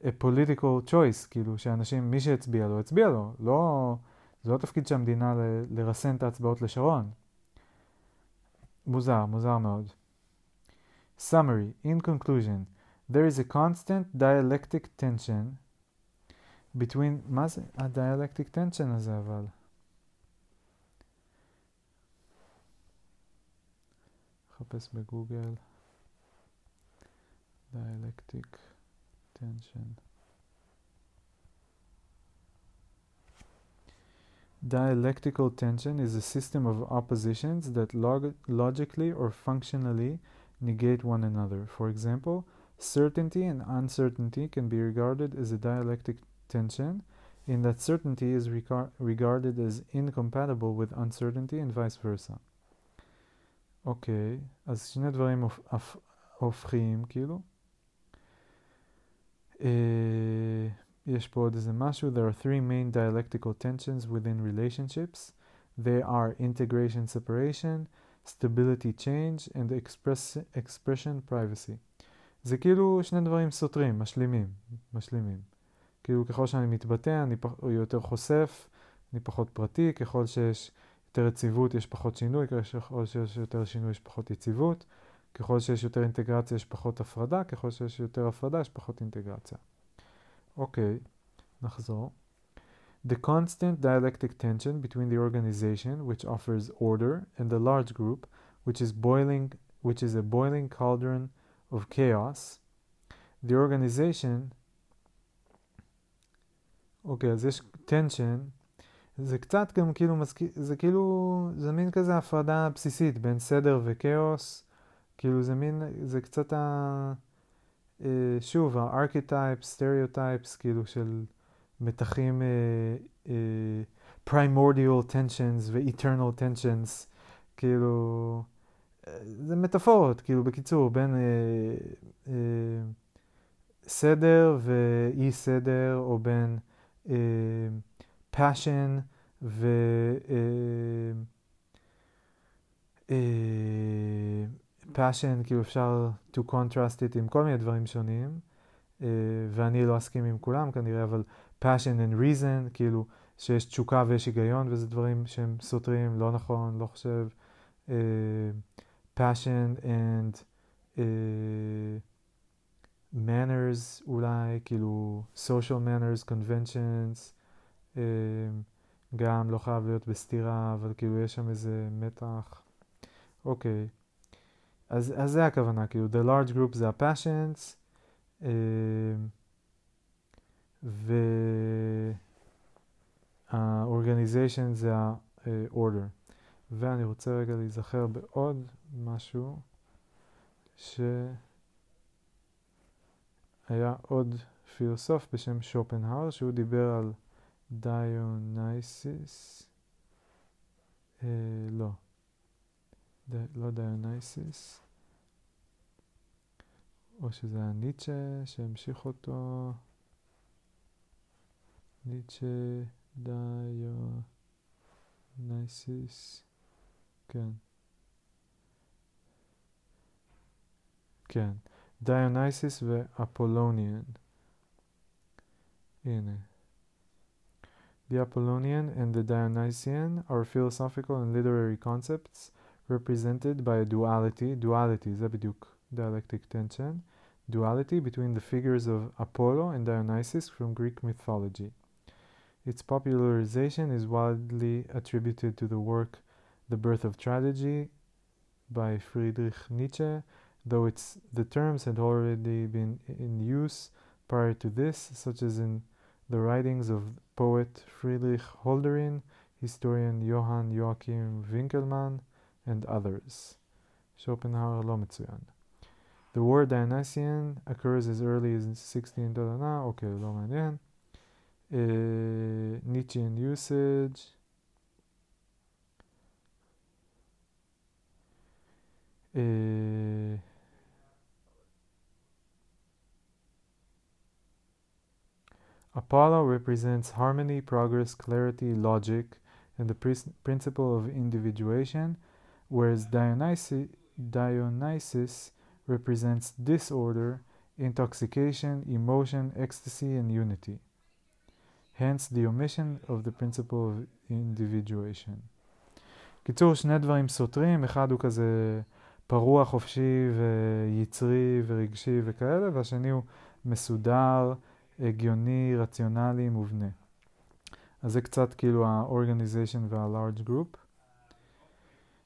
a political choice, כאילו שאנשים, מי שהצביע לו, הצביע לו. לא, זה לא תפקיד של המדינה ל, לרסן את ההצבעות לשרון. מוזר, מוזר מאוד. Summary, in conclusion, there is a constant dialectic tension between, מה זה הדיאלקטיק tension הזה אבל? חפש בגוגל. dialectic tension. Dialectical tension is a system of oppositions that log logically or functionally negate one another. For example, certainty and uncertainty can be regarded as a dialectic tension in that certainty is regarded as incompatible with uncertainty and vice versa. אוקיי, אז שני דברים הופכים כאילו. יש פה עוד איזה משהו. There are three main dialectical tensions within relationships. They are integration separation, stability change, and express, expression privacy. זה כאילו שני דברים סותרים, משלימים, משלימים. כאילו ככל שאני מתבטא, אני פח, יותר חושף, אני פחות פרטי, ככל שיש יותר יציבות יש פחות שינוי, ככל שיש יותר שינוי יש פחות יציבות. ככל שיש יותר אינטגרציה יש פחות הפרדה, ככל שיש יותר הפרדה יש פחות אינטגרציה. אוקיי, נחזור. The constant dialectic tension between the organization, which offers order, and the large group, which is boiling, which is a boiling cauldron of chaos. The organization, אוקיי, אז יש tension, זה קצת גם כאילו מזכיר, זה כאילו, זה מין כזה הפרדה בסיסית בין סדר וכאוס. כאילו זה מין, זה קצת ה... אה, שוב, ה-archetype, stereotypes, כאילו של מתחים, primordial tensions ו-eternal tensions, כאילו, זה מטאפורות, כאילו בקיצור, בין אה, אה, סדר ואי סדר, או בין אה, ו... אה, אה, passion, כאילו אפשר to contrast it עם כל מיני דברים שונים, uh, ואני לא אסכים עם כולם כנראה, אבל passion and reason, כאילו שיש תשוקה ויש היגיון, וזה דברים שהם סותרים, לא נכון, לא חושב. Uh, passion and uh, manners אולי, כאילו social manners, conventions, uh, גם לא חייב להיות בסתירה, אבל כאילו יש שם איזה מתח. אוקיי. Okay. אז, אז זה הכוונה, כאילו, the large group זה ה-passions, אה, וה-organization זה ה-order. ואני רוצה רגע להיזכר בעוד משהו, שהיה עוד פילוסוף בשם שופנהאואר, שהוא דיבר על דיונייסיס, אה, לא. לא דיונייסיס, או שזה היה ניטשה שהמשיך אותו, ניטשה דיו... נייסיס, כן. כן. דיונייסיס ואפולוניאן. הנה. The Apollonian and the Dionysian are philosophical and literary concepts represented by a duality, duality זה בדיוק dialectic tension, duality between the figures of Apollo and Dionysus from Greek mythology. Its popularization is widely attributed to the work The Birth of Tragedy by Friedrich Nietzsche, though its, the terms had already been in use prior to this, such as in the writings of poet Friedrich Holderlin, historian Johann Joachim Winkelmann, and others. Schopenhauer לא מצוין. The word Dionysian occurs as early as 16 דולנה, אוקיי, לא מעניין. Uh, Nietzschean usage. Uh, Apollo represents harmony, progress, clarity, logic, and the principle of individuation, whereas Dionysi Dionysus represents disorder, intoxication, emotion, ecstasy, and unity. hence the omission of the principle of individuation. קיצור, שני דברים סותרים, אחד הוא כזה פרוע, חופשי ויצרי ורגשי וכאלה, והשני הוא מסודר, הגיוני, רציונלי, מובנה. אז זה קצת כאילו ה-organization וה-large group.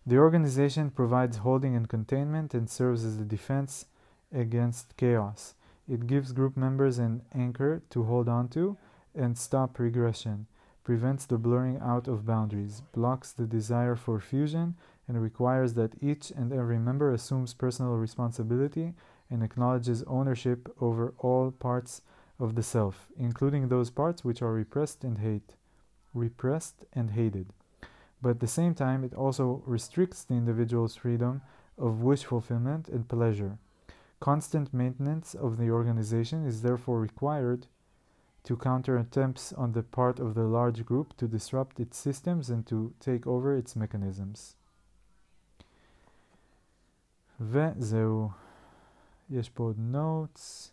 The organization provides holding and containment and serves as a defense against chaos. It gives group members an anchor to hold on to and stop regression, prevents the blurring out of boundaries, blocks the desire for fusion, and requires that each and every member assumes personal responsibility and acknowledges ownership over all parts of the self, including those parts which are repressed and hate, repressed and hated. But at the same time, it also restricts the individual's freedom of wish fulfillment and pleasure. Constant maintenance of the organization is therefore required to counter attempts on the part of the large group to disrupt its systems and to take over its mechanisms. וזהו. יש פה עוד notes.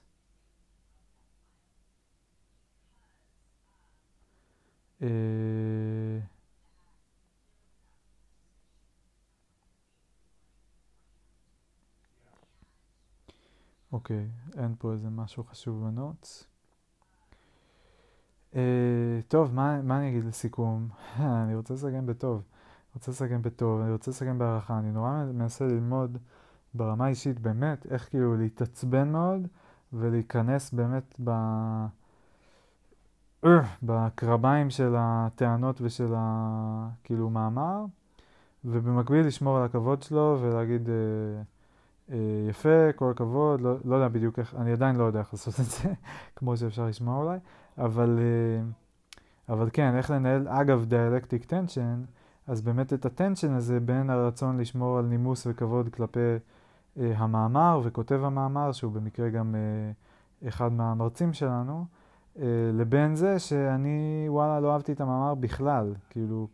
אוקיי, אין פה איזה משהו חשוב בנוטס. Uh, טוב, מה, מה אני אגיד לסיכום? *laughs* אני רוצה לסכם בטוב. אני רוצה לסכם בטוב, אני רוצה לסכם בהערכה. אני נורא מנסה ללמוד ברמה האישית באמת איך כאילו להתעצבן מאוד ולהיכנס באמת ב... uh, בקרביים של הטענות ושל ה... כאילו מאמר, ובמקביל לשמור על הכבוד שלו ולהגיד uh, יפה, כל הכבוד, לא, לא יודע בדיוק איך, אני עדיין לא יודע איך לעשות את זה, *laughs* כמו שאפשר לשמוע אולי. אבל, אה, אבל כן, איך לנהל, אגב, דיאלקטיק טנשן, אז באמת את הטנשן הזה בין הרצון לשמור על נימוס וכבוד כלפי אה, המאמר וכותב המאמר, שהוא במקרה גם אה, אחד מהמרצים שלנו, אה, לבין זה שאני, וואלה, לא אהבתי את המאמר בכלל, כאילו,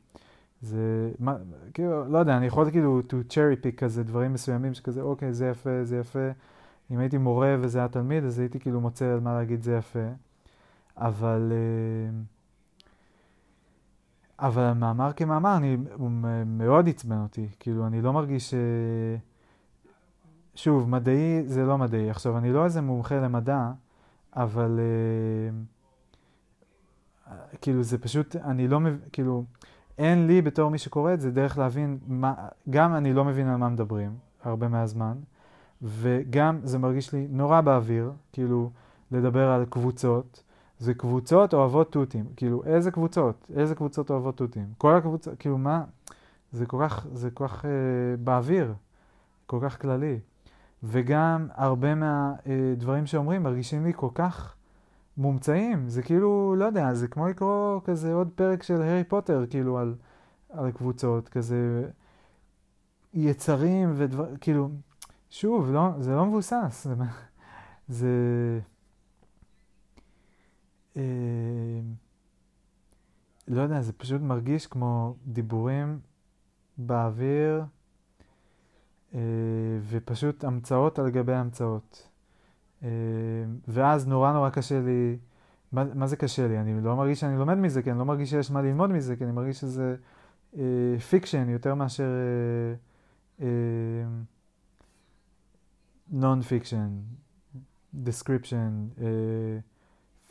זה, מה, כאילו, לא יודע, אני יכול כאילו to cherry pick כזה דברים מסוימים שכזה, אוקיי, זה יפה, זה יפה. אם הייתי מורה וזה היה תלמיד, אז הייתי כאילו מוצא על מה להגיד זה יפה. אבל, אה, אבל המאמר כמאמר, אני, הוא מאוד עצבן אותי. כאילו, אני לא מרגיש ש... שוב, מדעי זה לא מדעי. עכשיו, אני לא איזה מומחה למדע, אבל uh, כאילו, זה פשוט, אני לא מבין, כאילו, אין לי בתור מי שקורא את זה דרך להבין מה, גם אני לא מבין על מה מדברים, הרבה מהזמן, וגם זה מרגיש לי נורא באוויר, כאילו, לדבר על קבוצות, זה קבוצות אוהבות תותים. כאילו, איזה קבוצות? איזה קבוצות אוהבות תותים? כל הקבוצות, כאילו, מה? זה כל כך, זה כל כך אה, באוויר, כל כך כללי. וגם הרבה מהדברים אה, שאומרים מרגישים לי כל כך מומצאים. זה כאילו, לא יודע, זה כמו לקרוא כזה עוד פרק של הארי פוטר, כאילו, על, על קבוצות, כזה יצרים ודבר, כאילו, שוב, לא, זה לא מבוסס. זה... זה לא יודע, זה פשוט מרגיש כמו דיבורים באוויר, אה, ופשוט המצאות על גבי המצאות. אה, ואז נורא נורא קשה לי, מה, מה זה קשה לי? אני לא מרגיש שאני לומד מזה, כי אני לא מרגיש שיש מה ללמוד מזה, כי אני מרגיש שזה אה, fiction יותר מאשר non-fiction, uh,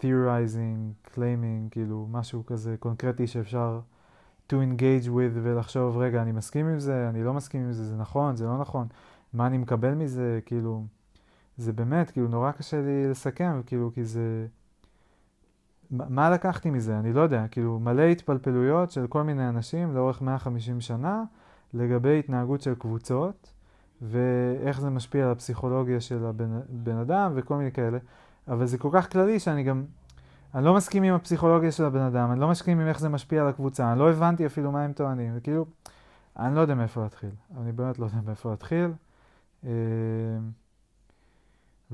theorizing, claiming, כאילו משהו כזה קונקרטי שאפשר to engage with ולחשוב, רגע, אני מסכים עם זה, אני לא מסכים עם זה, זה נכון, זה לא נכון, מה אני מקבל מזה, כאילו, זה באמת, כאילו, נורא קשה לי לסכם, כאילו, כי זה... מה לקחתי מזה? אני לא יודע, כאילו, מלא התפלפלויות של כל מיני אנשים לאורך 150 שנה לגבי התנהגות של קבוצות, ואיך זה משפיע על הפסיכולוגיה של הבן אדם וכל מיני כאלה, אבל זה כל כך כללי שאני גם, אני לא מסכים עם הפסיכולוגיה של הבן אדם, אני לא מסכים עם איך זה משפיע על הקבוצה, אני לא הבנתי אפילו מה הם טוענים, וכאילו, אני לא יודע מאיפה להתחיל, אני באמת לא יודע מאיפה להתחיל.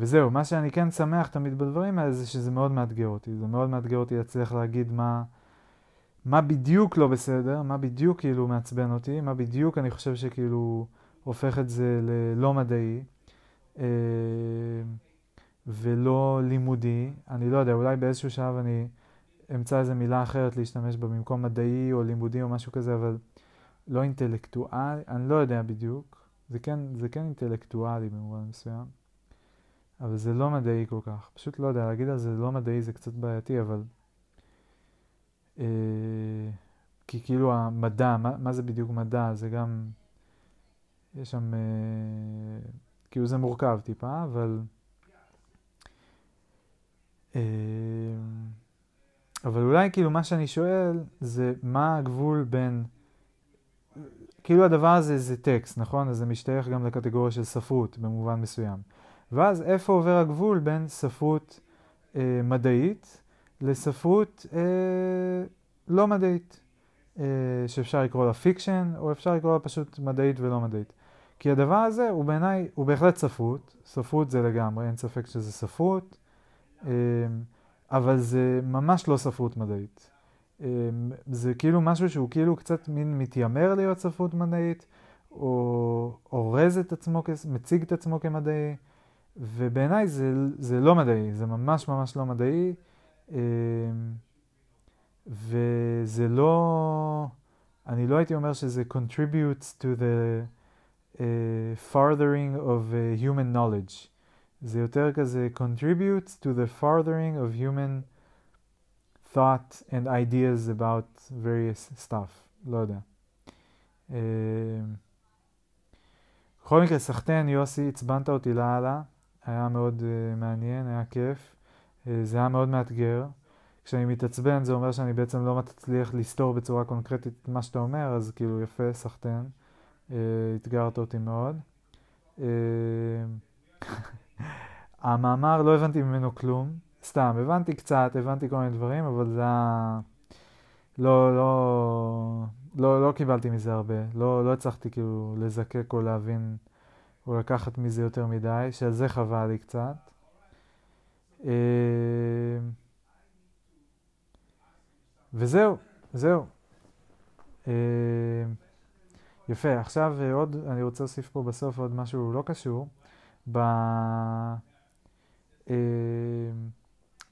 וזהו, מה שאני כן שמח תמיד בדברים האלה זה שזה מאוד מאתגר אותי, זה מאוד מאתגר אותי להצליח להגיד מה, מה בדיוק לא בסדר, מה בדיוק כאילו מעצבן אותי, מה בדיוק אני חושב שכאילו הופך את זה ללא מדעי אה, ולא לימודי. אני לא יודע, אולי באיזשהו שלב אני אמצא איזה מילה אחרת להשתמש בה במקום מדעי או לימודי או משהו כזה, אבל לא אינטלקטואלי, אני לא יודע בדיוק. זה כן, זה כן אינטלקטואלי במובן מסוים, אבל זה לא מדעי כל כך. פשוט לא יודע, להגיד על זה לא מדעי זה קצת בעייתי, אבל... אה, כי כאילו המדע, מה, מה זה בדיוק מדע? זה גם יש שם, אה, כאילו זה מורכב טיפה, אבל... אה, אבל אולי כאילו מה שאני שואל זה מה הגבול בין, כאילו הדבר הזה זה טקסט, נכון? אז זה משתייך גם לקטגוריה של ספרות במובן מסוים. ואז איפה עובר הגבול בין ספרות אה, מדעית לספרות אה, לא מדעית, אה, שאפשר לקרוא לה fiction, או אפשר לקרוא לה פשוט מדעית ולא מדעית. כי הדבר הזה הוא בעיניי, הוא בהחלט ספרות, ספרות זה לגמרי, אין ספק שזה ספרות, אמ, אבל זה ממש לא ספרות מדעית. אמ, זה כאילו משהו שהוא כאילו קצת מין מתיימר להיות ספרות מדעית, או אורז את עצמו, מציג את עצמו כמדעי, ובעיניי זה, זה לא מדעי, זה ממש ממש לא מדעי, אמ, וזה לא, אני לא הייתי אומר שזה contributes to the uh, farthering of uh, human knowledge. זה יותר כזה contributes to the farthering of human thought and ideas about various stuff. לא יודע. Uh, בכל מקרה, סחטיין, יוסי, עצבנת אותי לאללה. היה מאוד uh, מעניין, היה כיף. Uh, זה היה מאוד מאתגר. כשאני מתעצבן זה אומר שאני בעצם לא מצליח לסתור בצורה קונקרטית את מה שאתה אומר, אז כאילו יפה, סחטיין. אה, אתגרת אותי מאוד. אה, *laughs* המאמר, לא הבנתי ממנו כלום, סתם, הבנתי קצת, הבנתי כל מיני דברים, אבל זה היה... לא, לא, לא, לא קיבלתי מזה הרבה, לא, לא הצלחתי כאילו לזקק או להבין או לקחת מזה יותר מדי, שעל זה חבל לי קצת. אה, וזהו, זהו. יפה, עכשיו אה, עוד, אני רוצה להוסיף פה בסוף עוד משהו לא קשור.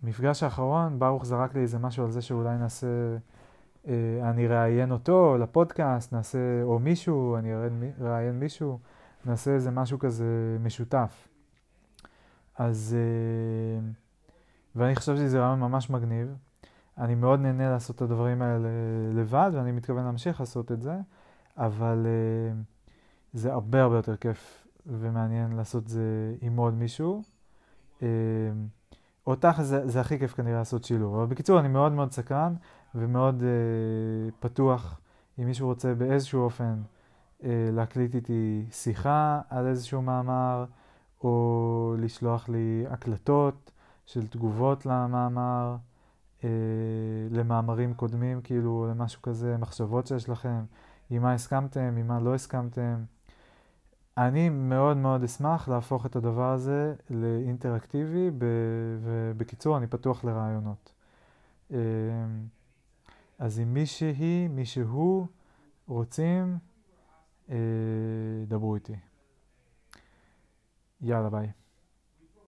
במפגש אה, האחרון, ברוך זרק לי איזה משהו על זה שאולי נעשה, אה, אני ראיין אותו לפודקאסט, נעשה, או מישהו, אני אראיין מישהו, נעשה איזה משהו כזה משותף. אז, ואני חשבתי שזה רעיון ממש מגניב. אני מאוד נהנה לעשות את הדברים האלה לבד, ואני מתכוון להמשיך לעשות את זה. אבל uh, זה הרבה הרבה יותר כיף ומעניין לעשות את זה עם עוד מישהו. Uh, אותך זה, זה הכי כיף כנראה לעשות שילוב. אבל בקיצור, אני מאוד מאוד סקרן ומאוד פתוח אם מישהו רוצה באיזשהו אופן להקליט איתי שיחה על איזשהו מאמר, או לשלוח לי הקלטות של תגובות למאמר, uh, למאמרים קודמים, כאילו, למשהו כזה, מחשבות שיש לכם. עם מה הסכמתם, עם מה לא הסכמתם. אני מאוד מאוד אשמח להפוך את הדבר הזה לאינטראקטיבי, ובקיצור, אני פתוח לרעיונות. אמ, אז אם מישהי, מישהו רוצים, אה, דברו איתי. יאללה ביי.